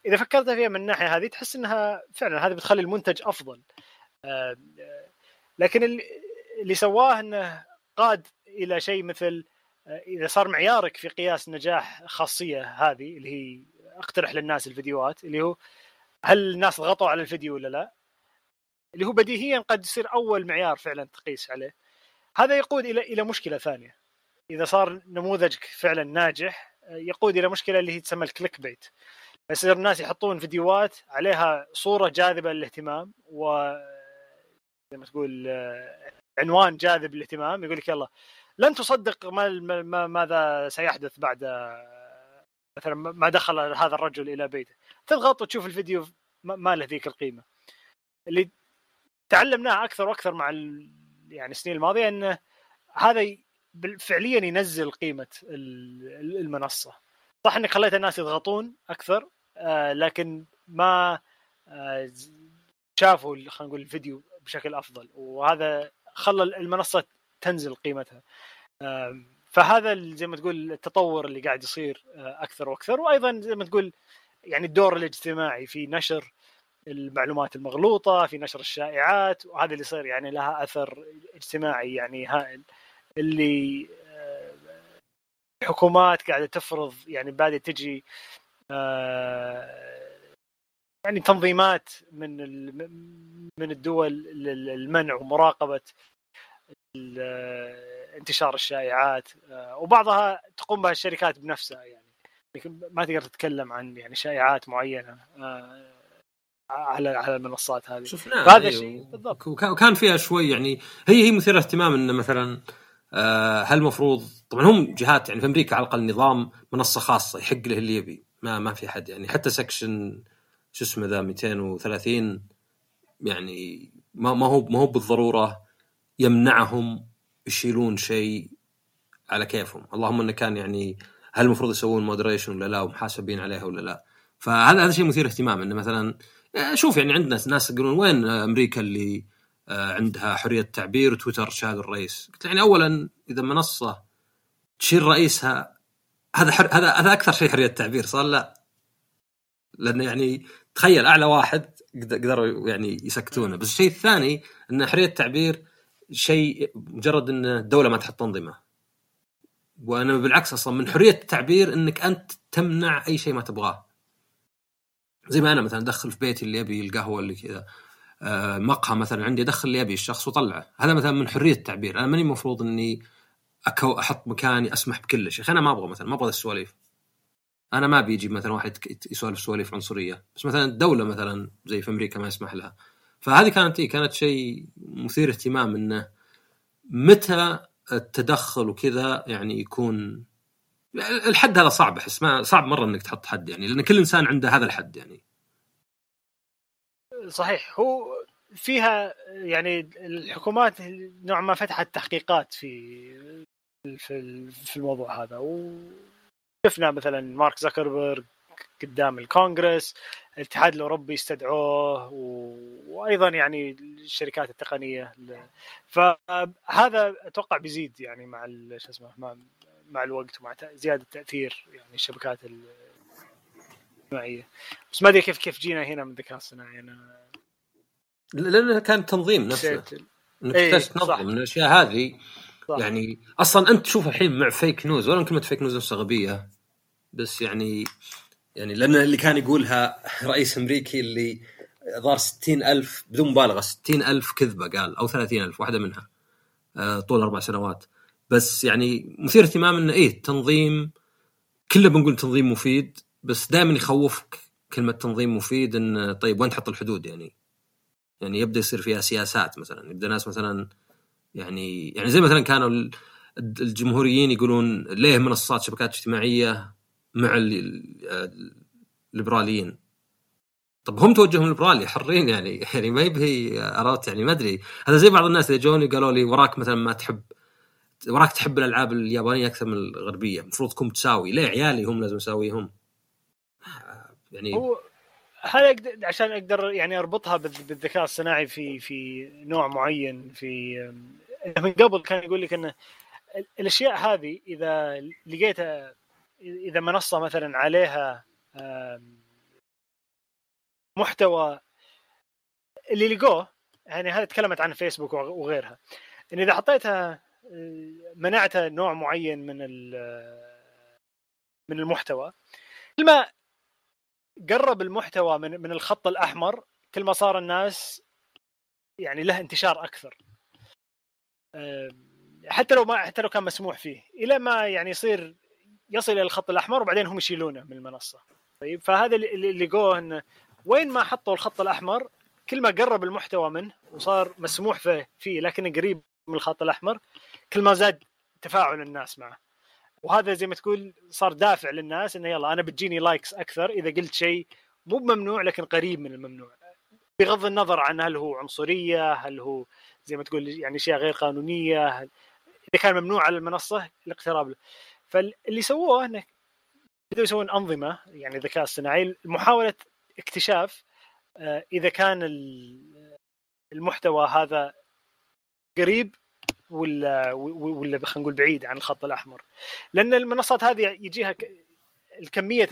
إذا فكرت فيها من الناحيه هذه تحس إنها فعلا هذه بتخلي المنتج أفضل آه، لكن اللي سواه إنه قاد إلى شيء مثل آه، إذا صار معيارك في قياس نجاح خاصية هذه اللي هي أقترح للناس الفيديوهات اللي هو هل الناس ضغطوا على الفيديو ولا لا؟ اللي هو بديهيا قد يصير أول معيار فعلا تقيس عليه. هذا يقود إلى إلى مشكلة ثانية. إذا صار نموذجك فعلا ناجح آه، يقود إلى مشكلة اللي هي تسمى الكليك بيت. يصير الناس يحطون فيديوهات عليها صورة جاذبة للاهتمام و زي ما تقول عنوان جاذب للاهتمام يقول لك يلا لن تصدق ما ماذا سيحدث بعد مثلا ما دخل هذا الرجل إلى بيته. تضغط وتشوف الفيديو ما له ذيك القيمة. اللي تعلمناه أكثر وأكثر مع يعني السنين الماضية انه هذا فعليا ينزل قيمة المنصة. صح إنك خليت الناس يضغطون أكثر؟ لكن ما آه، شافوا خلينا نقول الفيديو بشكل أفضل وهذا خلى المنصة تنزل قيمتها. فهذا زي ما تقول التطور اللي قاعد يصير آه، أكثر وأكثر. وأيضا زي ما تقول يعني الدور الاجتماعي في نشر المعلومات المغلوطة في نشر الشائعات وهذا اللي يصير يعني لها أثر اجتماعي يعني هائل. اللي الحكومات قاعدة تفرض يعني بعد تجي آه، يعني تنظيمات من من الدول للمنع ومراقبة انتشار الشائعات آه، وبعضها تقوم بها الشركات بنفسها يعني. ما تقدر تتكلم عن يعني شائعات معينة آه، على على المنصات هذه. شفناها هذا أيوه. شيء بالضبط. وكان فيها شوي يعني هي هي مثيرة اهتمام إنه مثلا آه، هل المفروض طبعا هم جهات يعني في أمريكا على الأقل نظام منصة خاصة يحق له اللي يبي. ما ما في حد يعني. حتى section شو اسمه ذا 230 يعني ما ما هو ما هو بالضرورة يمنعهم يشيلون شيء على كيفهم. اللهم إنه كان يعني هل المفروض يسوون moderation ولا لا ومحاسبين عليها ولا لا. فهذا هذا شيء مثير اهتمام. إنه مثلا شوف يعني عندنا ناس يقولون وين أمريكا اللي آه، عندها حرية تعبير وتويتر شال الرئيس؟ قلت يعني اولا إذا منصة تشيل رئيسها هذا حر... هذا هذا أكثر شيء حرية تعبير صار لا. لأنه يعني تخيل أعلى واحد قدروا يعني يسكتونه. بس الشيء الثاني إن حرية التعبير شيء مجرد إن الدولة ما تحط انظمه وأنا بالعكس أصلا من حرية التعبير إنك أنت تمنع أي شيء ما تبغاه. زي ما أنا مثلا أدخل في بيتي اللي يبي القهوة اللي كذا. آه، مقهى مثلا عندي أدخل اللي يبي الشخص وطلعه. هذا مثلا من حرية التعبير. أنا ماني المفروض إني أكو أحط مكاني أسمح بكل شيء أنا ما أبغى مثلا ما أبغى السواليف. أنا ما بيجي مثلا واحد يسولف سواليف عنصرية. بس مثلا الدولة مثلا زي في أمريكا ما يسمح لها. فهذه كانت إيه كانت شيء مثير اهتمام إنه متى التدخل وكذا يعني يكون الحد هذا صعب أحس ما صعب مرة إنك تحط حد يعني لأن كل إنسان عنده هذا الحد يعني. صحيح. هو فيها يعني الحكومات نوعا ما فتحت تحقيقات في في في الموضوع هذا. وشفنا مثلا مارك زكربرج قدام الكونغرس الاتحاد الأوروبي استدعوه وأيضا يعني الشركات التقنية فهذا أتوقع بيزيد يعني مع شو اسمه مع, مع الوقت ومع زيادة تاثير يعني الشبكات الاجتماعية. بس ما أدري كيف كيف جينا هنا من الذكاء الصناعي. أنا لأنه كان تنظيم نفسه. انك إيه تنظم من الأشياء هذه صح. يعني أصلا أنت تشوف الحين مع فيك نيوز ولا كلمة فيك نيوز نفسها غبية بس يعني يعني لأن اللي كان يقولها رئيس أمريكي اللي ظهر ستين ألف بدون مبالغة ستين ألف كذبة قال أو ثلاثين ألف واحدة منها آه، طول أربع سنوات بس يعني مثير اهتمام إنه إيه تنظيم كله بنقول تنظيم مفيد بس دائما يخوفك كلمة تنظيم مفيد إن طيب وين تحط الحدود يعني يعني يبدأ يصير فيها سياسات مثلا يبدأ ناس مثلا يعني يعني زي مثلا كانوا الجمهوريين يقولون ليه منصات شبكات اجتماعية مع الليبراليين طب هم توجههم ليبرالي حرين يعني يعني ما يبهي عرفت؟ يعني ما أدري. هذا زي بعض الناس اللي جوني قالوا لي وراك مثلا ما تحب وراك تحب الألعاب اليابانية أكثر من الغربية. المفروض تكون تساوي ليه عيالي هم لازم اسويهم يعني هو هذا عشان أقدر يعني أربطها بالذكاء الصناعي في في نوع معين في من قبل كان يقول لك انه الأشياء هذه إذا لقيتها إذا منصة مثلا عليها محتوى اللي لقوه يعني هذا تكلمت عن فيسبوك وغيرها. إن إذا حطيتها منعت نوع معين من من المحتوى كل ما قرب المحتوى من من الخط الأحمر كل ما صار الناس يعني له انتشار أكثر. حتى لو ما حتى لو كان مسموح فيه إلى ما يعني يصير يصل إلى الخط الأحمر وبعدين هم يشيلونه من المنصة. طيب فهذا اللي لقوه انه وين ما حطوا الخط الأحمر كل ما قرب المحتوى منه وصار مسموح فيه لكنه قريب من الخط الأحمر كل ما زاد تفاعل الناس معه. وهذا زي ما تقول صار دافع للناس إنه يلا أنا بتجيني لايكس أكثر إذا قلت شيء مو ممنوع لكن قريب من الممنوع. بغض النظر عن هل هو عنصرية هل هو زي ما تقول يعني أشياء غير قانونية إذا كان ممنوع على المنصة الاقتراب له. فاللي سووه إنه بدأوا يسوون أنظمة يعني ذكاء اصطناعي محاوله اكتشاف آه، إذا كان المحتوى هذا قريب ولا ولا خلينا نقول بعيد عن الخط الأحمر. لأن المنصات هذه يجيها الكمية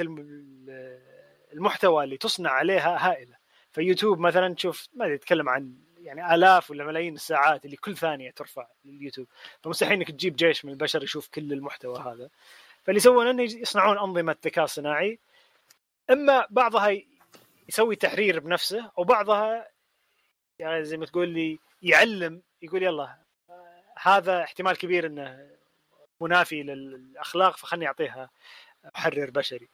المحتوى اللي تصنع عليها هائلة. فيوتيوب مثلا تشوف ما يتكلم عن يعني آلاف ولا ملايين الساعات اللي كل ثانية ترفع لليوتيوب. فمستحيل إنك تجيب جيش من البشر يشوف كل المحتوى هذا. فاللي يسوون إنه يصنعون أنظمة ذكاء صناعي. إما بعضها يسوي تحرير بنفسه وبعضها يعني زي ما تقول لي يعلم يقول يلا هذا احتمال كبير إنه منافي للأخلاق فخلني أعطيها محرر بشري.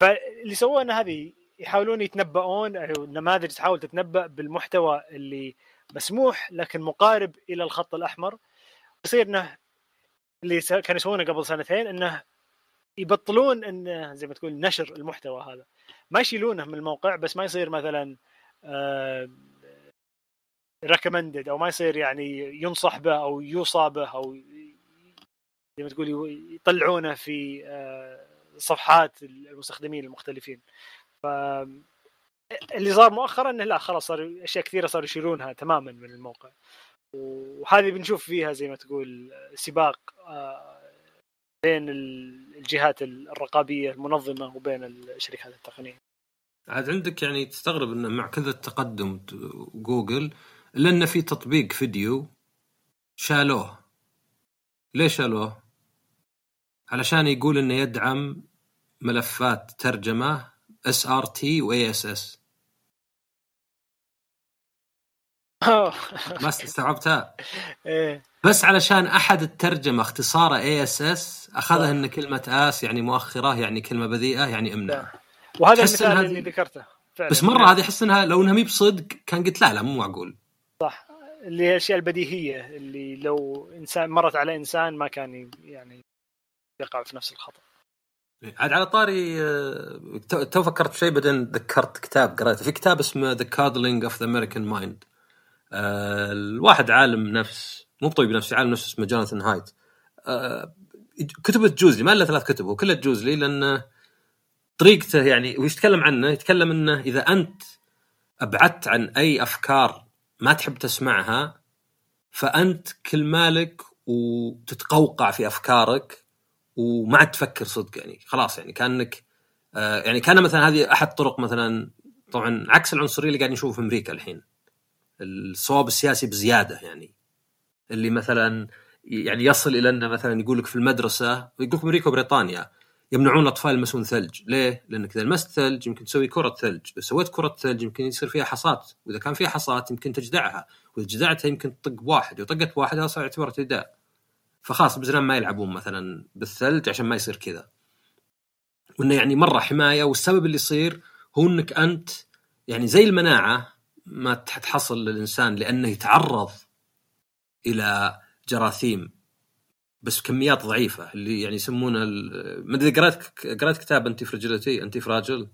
فاللي سووه ان هذه يحاولون يتنبؤون أو النماذج تحاول تتنبأ بالمحتوى اللي مسموح لكن مقارب إلى الخط الأحمر. يصير إنه اللي كانوا يسوونه قبل سنتين إنه يبطلون انه زي ما تقول نشر المحتوى هذا. ما يشيلونه من الموقع بس ما يصير مثلا ريكومندد أو ما يصير يعني ينصح به أو يوصى به أو زي ما تقول يطلعونه في آه، صفحات المستخدمين المختلفين. اللي صار مؤخرا إنه لا خلاص صار أشياء كثيرة صاروا يشيلونها تماما من الموقع وهذه بنشوف فيها زي ما تقول سباق آه، بين الجهات الرقابية المنظمة وبين الشركات التقنية. عاد عندك يعني تستغرب انه مع كذا التقدم جوجل إلا انه في تطبيق فيديو شالوه. ليش شالوه؟ علشان يقول إنه يدعم ملفات ترجمة SRT و ASS ما استوعبتها. (laughs) إيه. بس علشان أحد الترجمة اختصاره ASS أخذها إن كلمة ass يعني مؤخرة يعني كلمة بذيئة يعني أمنع. وهذا المثال اللي ذكرته فعلا. بس مرة هذه أحس إنها لو إنها مي بصدق كان قلت لا لا مو معقول. صح. اللي هي الأشياء البديهية اللي لو إنسان مرت على إنسان ما كان يعني يقع في نفس الخطأ. عاد على طاري آه، تو فكرت بشيء بعدين ذكرت كتاب قريته في كتاب اسمه The Coddling of the American Mind الواحد عالم نفس مو طبيب نفسي عالم نفس اسمه جوناثان هايت آه، كتبه تجوز لي ما الا ثلاث كتب وكلها تجوز لي لأن طريقته يعني وش يتكلم عنه يتكلم إنه إذا أنت أبعدت عن أي أفكار ما تحب تسمعها فأنت كل مالك وتتقوقع في أفكارك وما عاد تفكر صدق يعني. خلاص يعني كأنك آه يعني كأن مثلا هذه أحد طرق مثلا طبعا عكس العنصرية اللي قاعد نشوفه في أمريكا الحين. الصواب السياسي بزيادة يعني. اللي مثلا يعني يصل إلى إنه مثلا يقول لك في المدرسة يقول لك أمريكا وبريطانيا يمنعون الأطفال يلمسون ثلج، ليه؟ لأنك إذا لمست ثلج يمكن تسوي كرة ثلج، إذا سويت كرة ثلج يمكن يصير فيها حصات، وإذا كان فيها حصات يمكن تجدعها، وإذا جدعتها يمكن تطق بواحد، وطقت بواحد هذا صار يعتبر اعتداء. فخلاص بزنان ما يلعبون مثلا بالثلج عشان ما يصير كذا. وإنه يعني مرة حماية والسبب اللي يصير هو إنك أنت يعني زي المناعة ما تحصل للإنسان لأنه يتعرض إلى جراثيم بس كميات ضعيفة اللي يعني يسمونه ما أدري قرأت قرأت كتاب أنتي فرجلتي؟ أنتي فراجل؟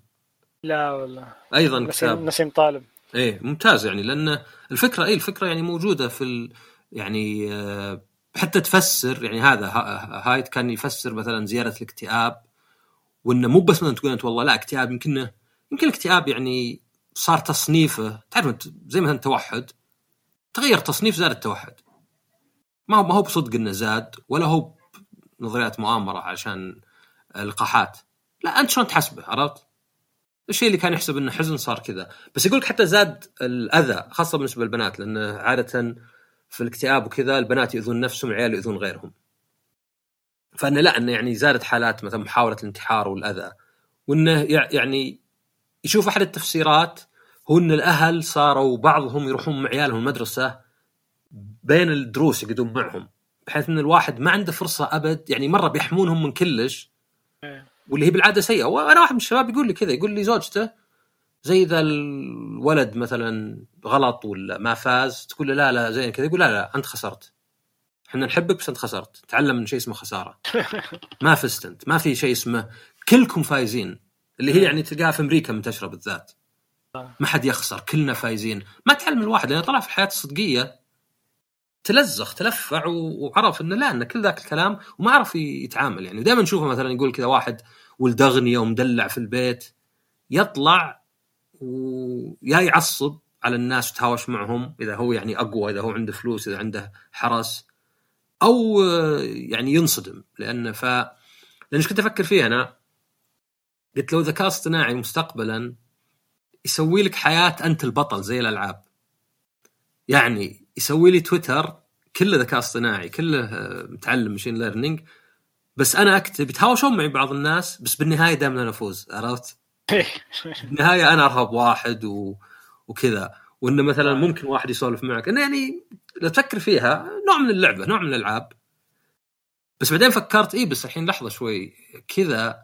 لا والله. أيضا نسيم كتاب. نسيم طالب. إيه ممتاز يعني لأن الفكرة اي الفكرة يعني موجودة في ال... يعني آه، حتى تفسر يعني هذا هايد كان يفسر مثلا زياده الاكتئاب وإنه مو بس مثلا تقول أنت والله لا اكتئاب يمكن يمكن الاكتئاب يعني صار تصنيفه تعرف زي مثلا التوحد تغير تصنيف زاد التوحد. ما هو ما هو بصدق إنه زاد ولا هو نظريات مؤامرة عشان اللقاحات لا أنت شلون تحسبه عرفت؟ الشيء اللي كان يحسب إنه حزن صار كذا. بس يقول حتى زاد الأذى خاصة بالنسبة للبنات لأن عادة في الاكتئاب وكذا البنات يؤذون نفسهم العيال يؤذون غيرهم. فانه لا انه يعني زادت حالات مثلا محاولة الانتحار والأذى. وإنه يعني يشوف أحد التفسيرات هو إن الأهل صاروا بعضهم يروحون مع عيالهم المدرسة بين الدروس يقعدون معهم. بحيث إن الواحد ما عنده فرصة أبد يعني مرة بيحمونهم من كلش. إيه. واللي هي بالعادة سيئة. وأنا واحد من الشباب يقول لي كذا يقول لي زوجته زي اذا الولد مثلا غلط ولا ما فاز تقول له لا لا زين كذا يقول لا لا أنت خسرت. إحنا نحبك بس أنت خسرت. تعلم من شيء اسمه خسارة. (laughs) ما فزت أنت. ما في شيء اسمه. كلكم فايزين. اللي هي يعني تلقاها في أمريكا منتشرة بالذات. ما حد يخسر. كلنا فايزين. ما تعلم الواحد لأنه طلع في الحياة الصدقيه تلزخ تلفع وعرف إنه لا انه كل ذاك الكلام وما عرف يتعامل يعني. دائما نشوفه مثلا يقول كذا واحد ولد اغنيه ومدلع في البيت. يطلع ويا يعصب على الناس وتهاوش معهم إذا هو يعني أقوى إذا هو عنده فلوس إذا عنده حرس أو يعني ينصدم لأنه ف لأن كنت أفكر فيها أنا قلت لو ذكاء اصطناعي مستقبلا يسوي لك حياة أنت البطل زي الألعاب يعني يسوي لي تويتر كله ذكاء اصطناعي كله متعلم مشين ليرنينج بس أنا أكتب يتهاوشون معي بعض الناس بس بالنهاية دائما أنا أفوز عرفت؟ بالنهايه أنا أرهب واحد و... وكذا. وإنه مثلا ممكن واحد يسولف معك. إنه يعني لو تفكر فيها نوع من اللعبة نوع من الألعاب. بس بعدين فكرت إيه بس الحين لحظة شوي كذا.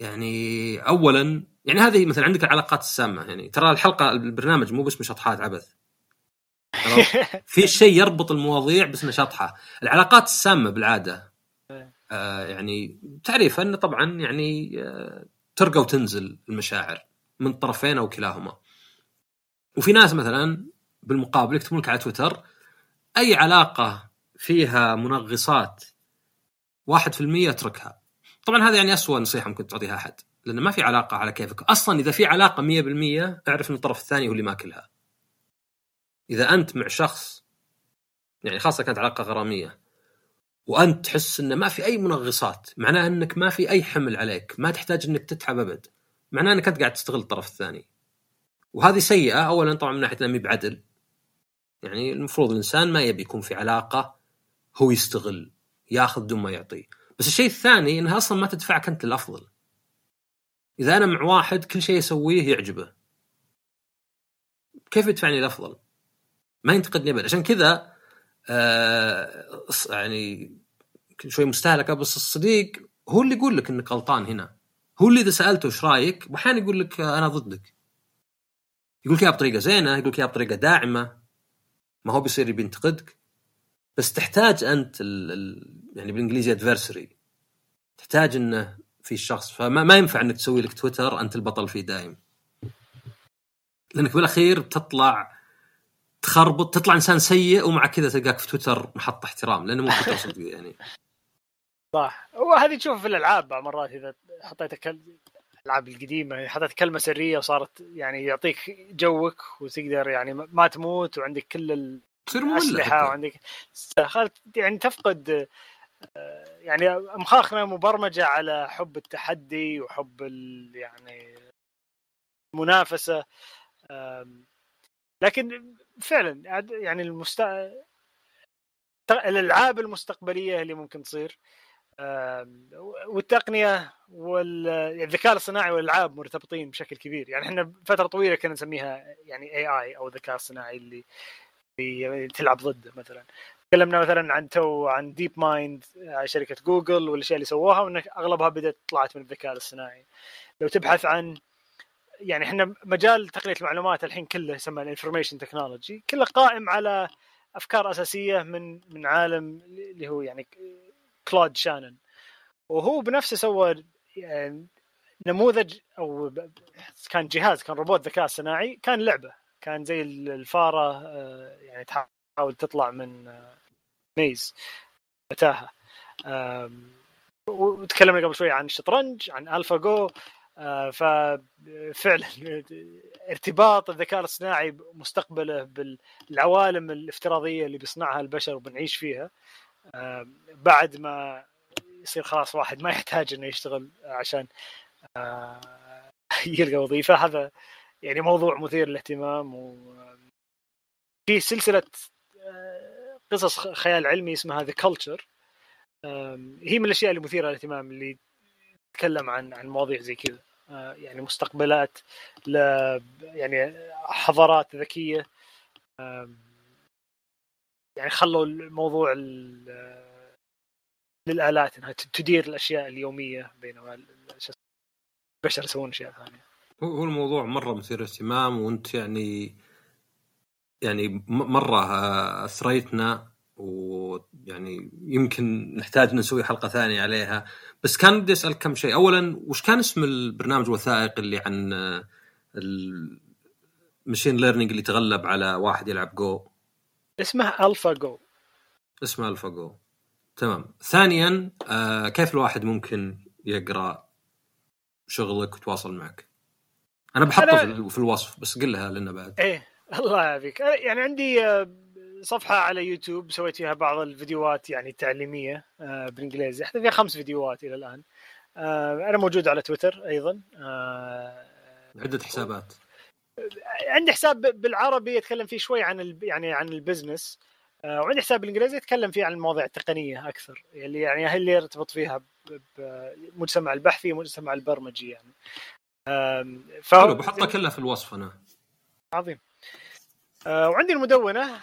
يعني اولا يعني هذه مثلا عندك العلاقات السامة. يعني ترى الحلقة البرنامج مو بس مشطحات عبث. (laughs) في شيء يربط المواضيع بس نشاطها العلاقات السامة بالعادة. آه يعني تعريف انه طبعا يعني آه ترقى وتنزل المشاعر من طرفين أو كلاهما. وفي ناس مثلا بالمقابل يكتبون لك على تويتر أي علاقة فيها منغصات 1% اتركها. طبعا هذا يعني اسوء نصيحة ممكن تعطيها أحد لأن ما في علاقة على كيفك. أصلا إذا في علاقة 100% اعرف إن الطرف الثاني هو اللي ماكلها إذا أنت مع شخص يعني خاصة كانت علاقة غرامية وأنت تحس إنه ما في أي منغصات. معناه إنك ما في أي حمل عليك. ما تحتاج إنك تتعب أبد. معناه إنك أنت قاعد تستغل الطرف الثاني. وهذه سيئة. اولا طبعا من ناحية انها بعدل يعني المفروض الإنسان ما يبي يكون في علاقة هو يستغل ياخذ دون ما يعطي. بس الشيء الثاني إنها أصلا ما تدفعك أنت الافضل إذا أنا مع واحد كل شيء يسويه يعجبه. كيف يدفعني الافضل ما ينتقدني ابدا. عشان كذا آه يعني شوي مستهلكه بس الصديق هو اللي يقول لك إنك غلطان هنا. هو اللي إذا سألته إيش رأيك وأحيانا يقول لك أنا ضدك. يقول لك اياها بطريقة زينة يقول لك اياها بطريقة داعمة. ما هو بيصير يبي ينتقدك. بس تحتاج أنت ال ال يعني بالإنجليزي ادفرسري تحتاج إنه في الشخص فما ما ينفع إنك تسوي لك تويتر أنت البطل فيه دايم. لأنك بالأخير بتطلع تخربط تطلع إنسان سيء ومع كذا تلقاك في تويتر محط احترام لأنه مو تويتر (laughs) صدق يعني. صح. وهذه تشوف في الألعاب بعض مرات إذا حطيت الألعاب القديمة يعني حطيت كلمة سرية وصارت يعني يعطيك جوك وتقدر يعني ما تموت وعندك كل تصير الاسلحه وعندك يعني تفقد يعني مخاخنا مبرمجة على حب التحدي وحب يعني المنافسة. لكن فعلا يعني المست... الألعاب المستقبلية اللي ممكن تصير والتقنية والذكاء الصناعي والألعاب مرتبطين بشكل كبير. يعني إحنا فترة طويلة كنا نسميها يعني AI أو الذكاء الصناعي اللي تلعب ضده مثلا. تكلمنا مثلا عن تو عن DeepMind شركة جوجل والأشياء اللي سووها وإن أغلبها بدأت طلعت من الذكاء الصناعي. لو تبحث عن يعني إحنا مجال تقنية المعلومات الحين كله يسمى ال information technology كله قائم على أفكار أساسية من من عالم اللي هو يعني كلود شانن وهو بنفسه سوى يعني نموذج أو كان جهاز كان روبوت ذكاء صناعي كان لعبة. كان زي الفاره آه، يعني تحاول تطلع من آه، ميز متاهة. وتكلمنا قبل شوي عن الشطرنج عن الفا جو ففعلا ارتباط الذكاء الاصطناعي مستقبله بالعوالم الافتراضية اللي بيصنعها البشر وبنعيش فيها. بعد ما يصير خلاص واحد ما يحتاج إنه يشتغل عشان آه، يلقى وظيفة. هذا يعني موضوع مثير للاهتمام. و في سلسلة آه، قصص خيال علمي اسمها ذا كلتشر هي من الأشياء المثيره للاهتمام اللي تتكلم عن عن مواضيع زي كذا آه، يعني مستقبلات ل يعني حضارات ذكية يعني خلوا الموضوع للآلات إنها تدير الأشياء اليومية بينما البشر يسوون اشياء ثانية. هو الموضوع مرة مثير اهتمام وأنت يعني يعني مرة اثريتنا ويعني يمكن نحتاج نسوي حلقة ثانية عليها. بس كان بدي أسألك كم شيء. اولا وش كان اسم البرنامج الوثائقي اللي عن ال machine learning اللي تغلب على واحد يلعب جو اسمه AlphaGo اسمه AlphaGo تمام. ثانيا آه كيف الواحد ممكن يقرأ شغلك وتواصل معك؟ أنا بحطه أنا... في الوصف بس قل لها لنا بعد. إيه الله يعافيك. يعني عندي آه، صفحة على يوتيوب سويت فيها بعض الفيديوهات يعني التعليمية آه، بالإنجليزي. فيها خمس فيديوهات إلى الآن. آه، أنا موجود على تويتر أيضا. عدة حسابات. عندي حساب بالعربي اتكلم فيه شوي عن يعني عن ال business. آه، وعندي حساب بالإنجليزي اتكلم فيه عن المواضيع التقنية أكثر. اللي يعني هي اللي يرتبط فيها بمجتمع البحثي ومجتمع البرمجي يعني. ف... حلو بحطها كلها في الوصف أنا. عظيم. آه، وعندي المدونة.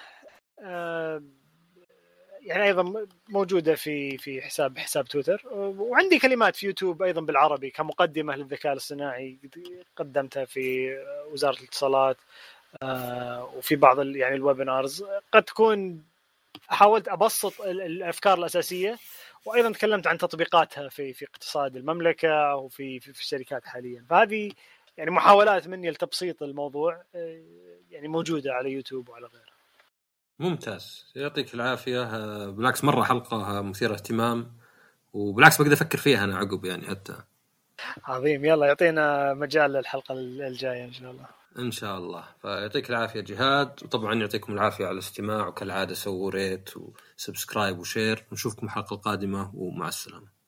يعني أيضا موجودة في في حساب حساب تويتر. وعندي كلمات في يوتيوب أيضا بالعربي كمقدمة للذكاء الاصطناعي قدمتها في وزارة الاتصالات آه، وفي بعض يعني الويبنارز قد تكون حاولت أبسط الأفكار الأساسية وأيضا تكلمت عن تطبيقاتها في في اقتصاد المملكة وفي في, في الشركات حاليا. فهذه يعني محاولات مني لتبسيط الموضوع آه، يعني موجودة على يوتيوب وعلى غيره. ممتاز. يعطيك العافية. آه، بالعكس مرة حلقة مثيرة اهتمام وبالعكس بقدر أفكر فيها أنا عقب يعني حتى. عظيم. يلا يعطينا مجال للحلقة الجاية إن شاء الله. إن شاء الله. فيعطيك العافية جهاد. وطبعا يعطيكم العافية على الاستماع وكالعادة سووا rate و subscribe و share. نشوفكم الحلقة القادمه ومع السلامة.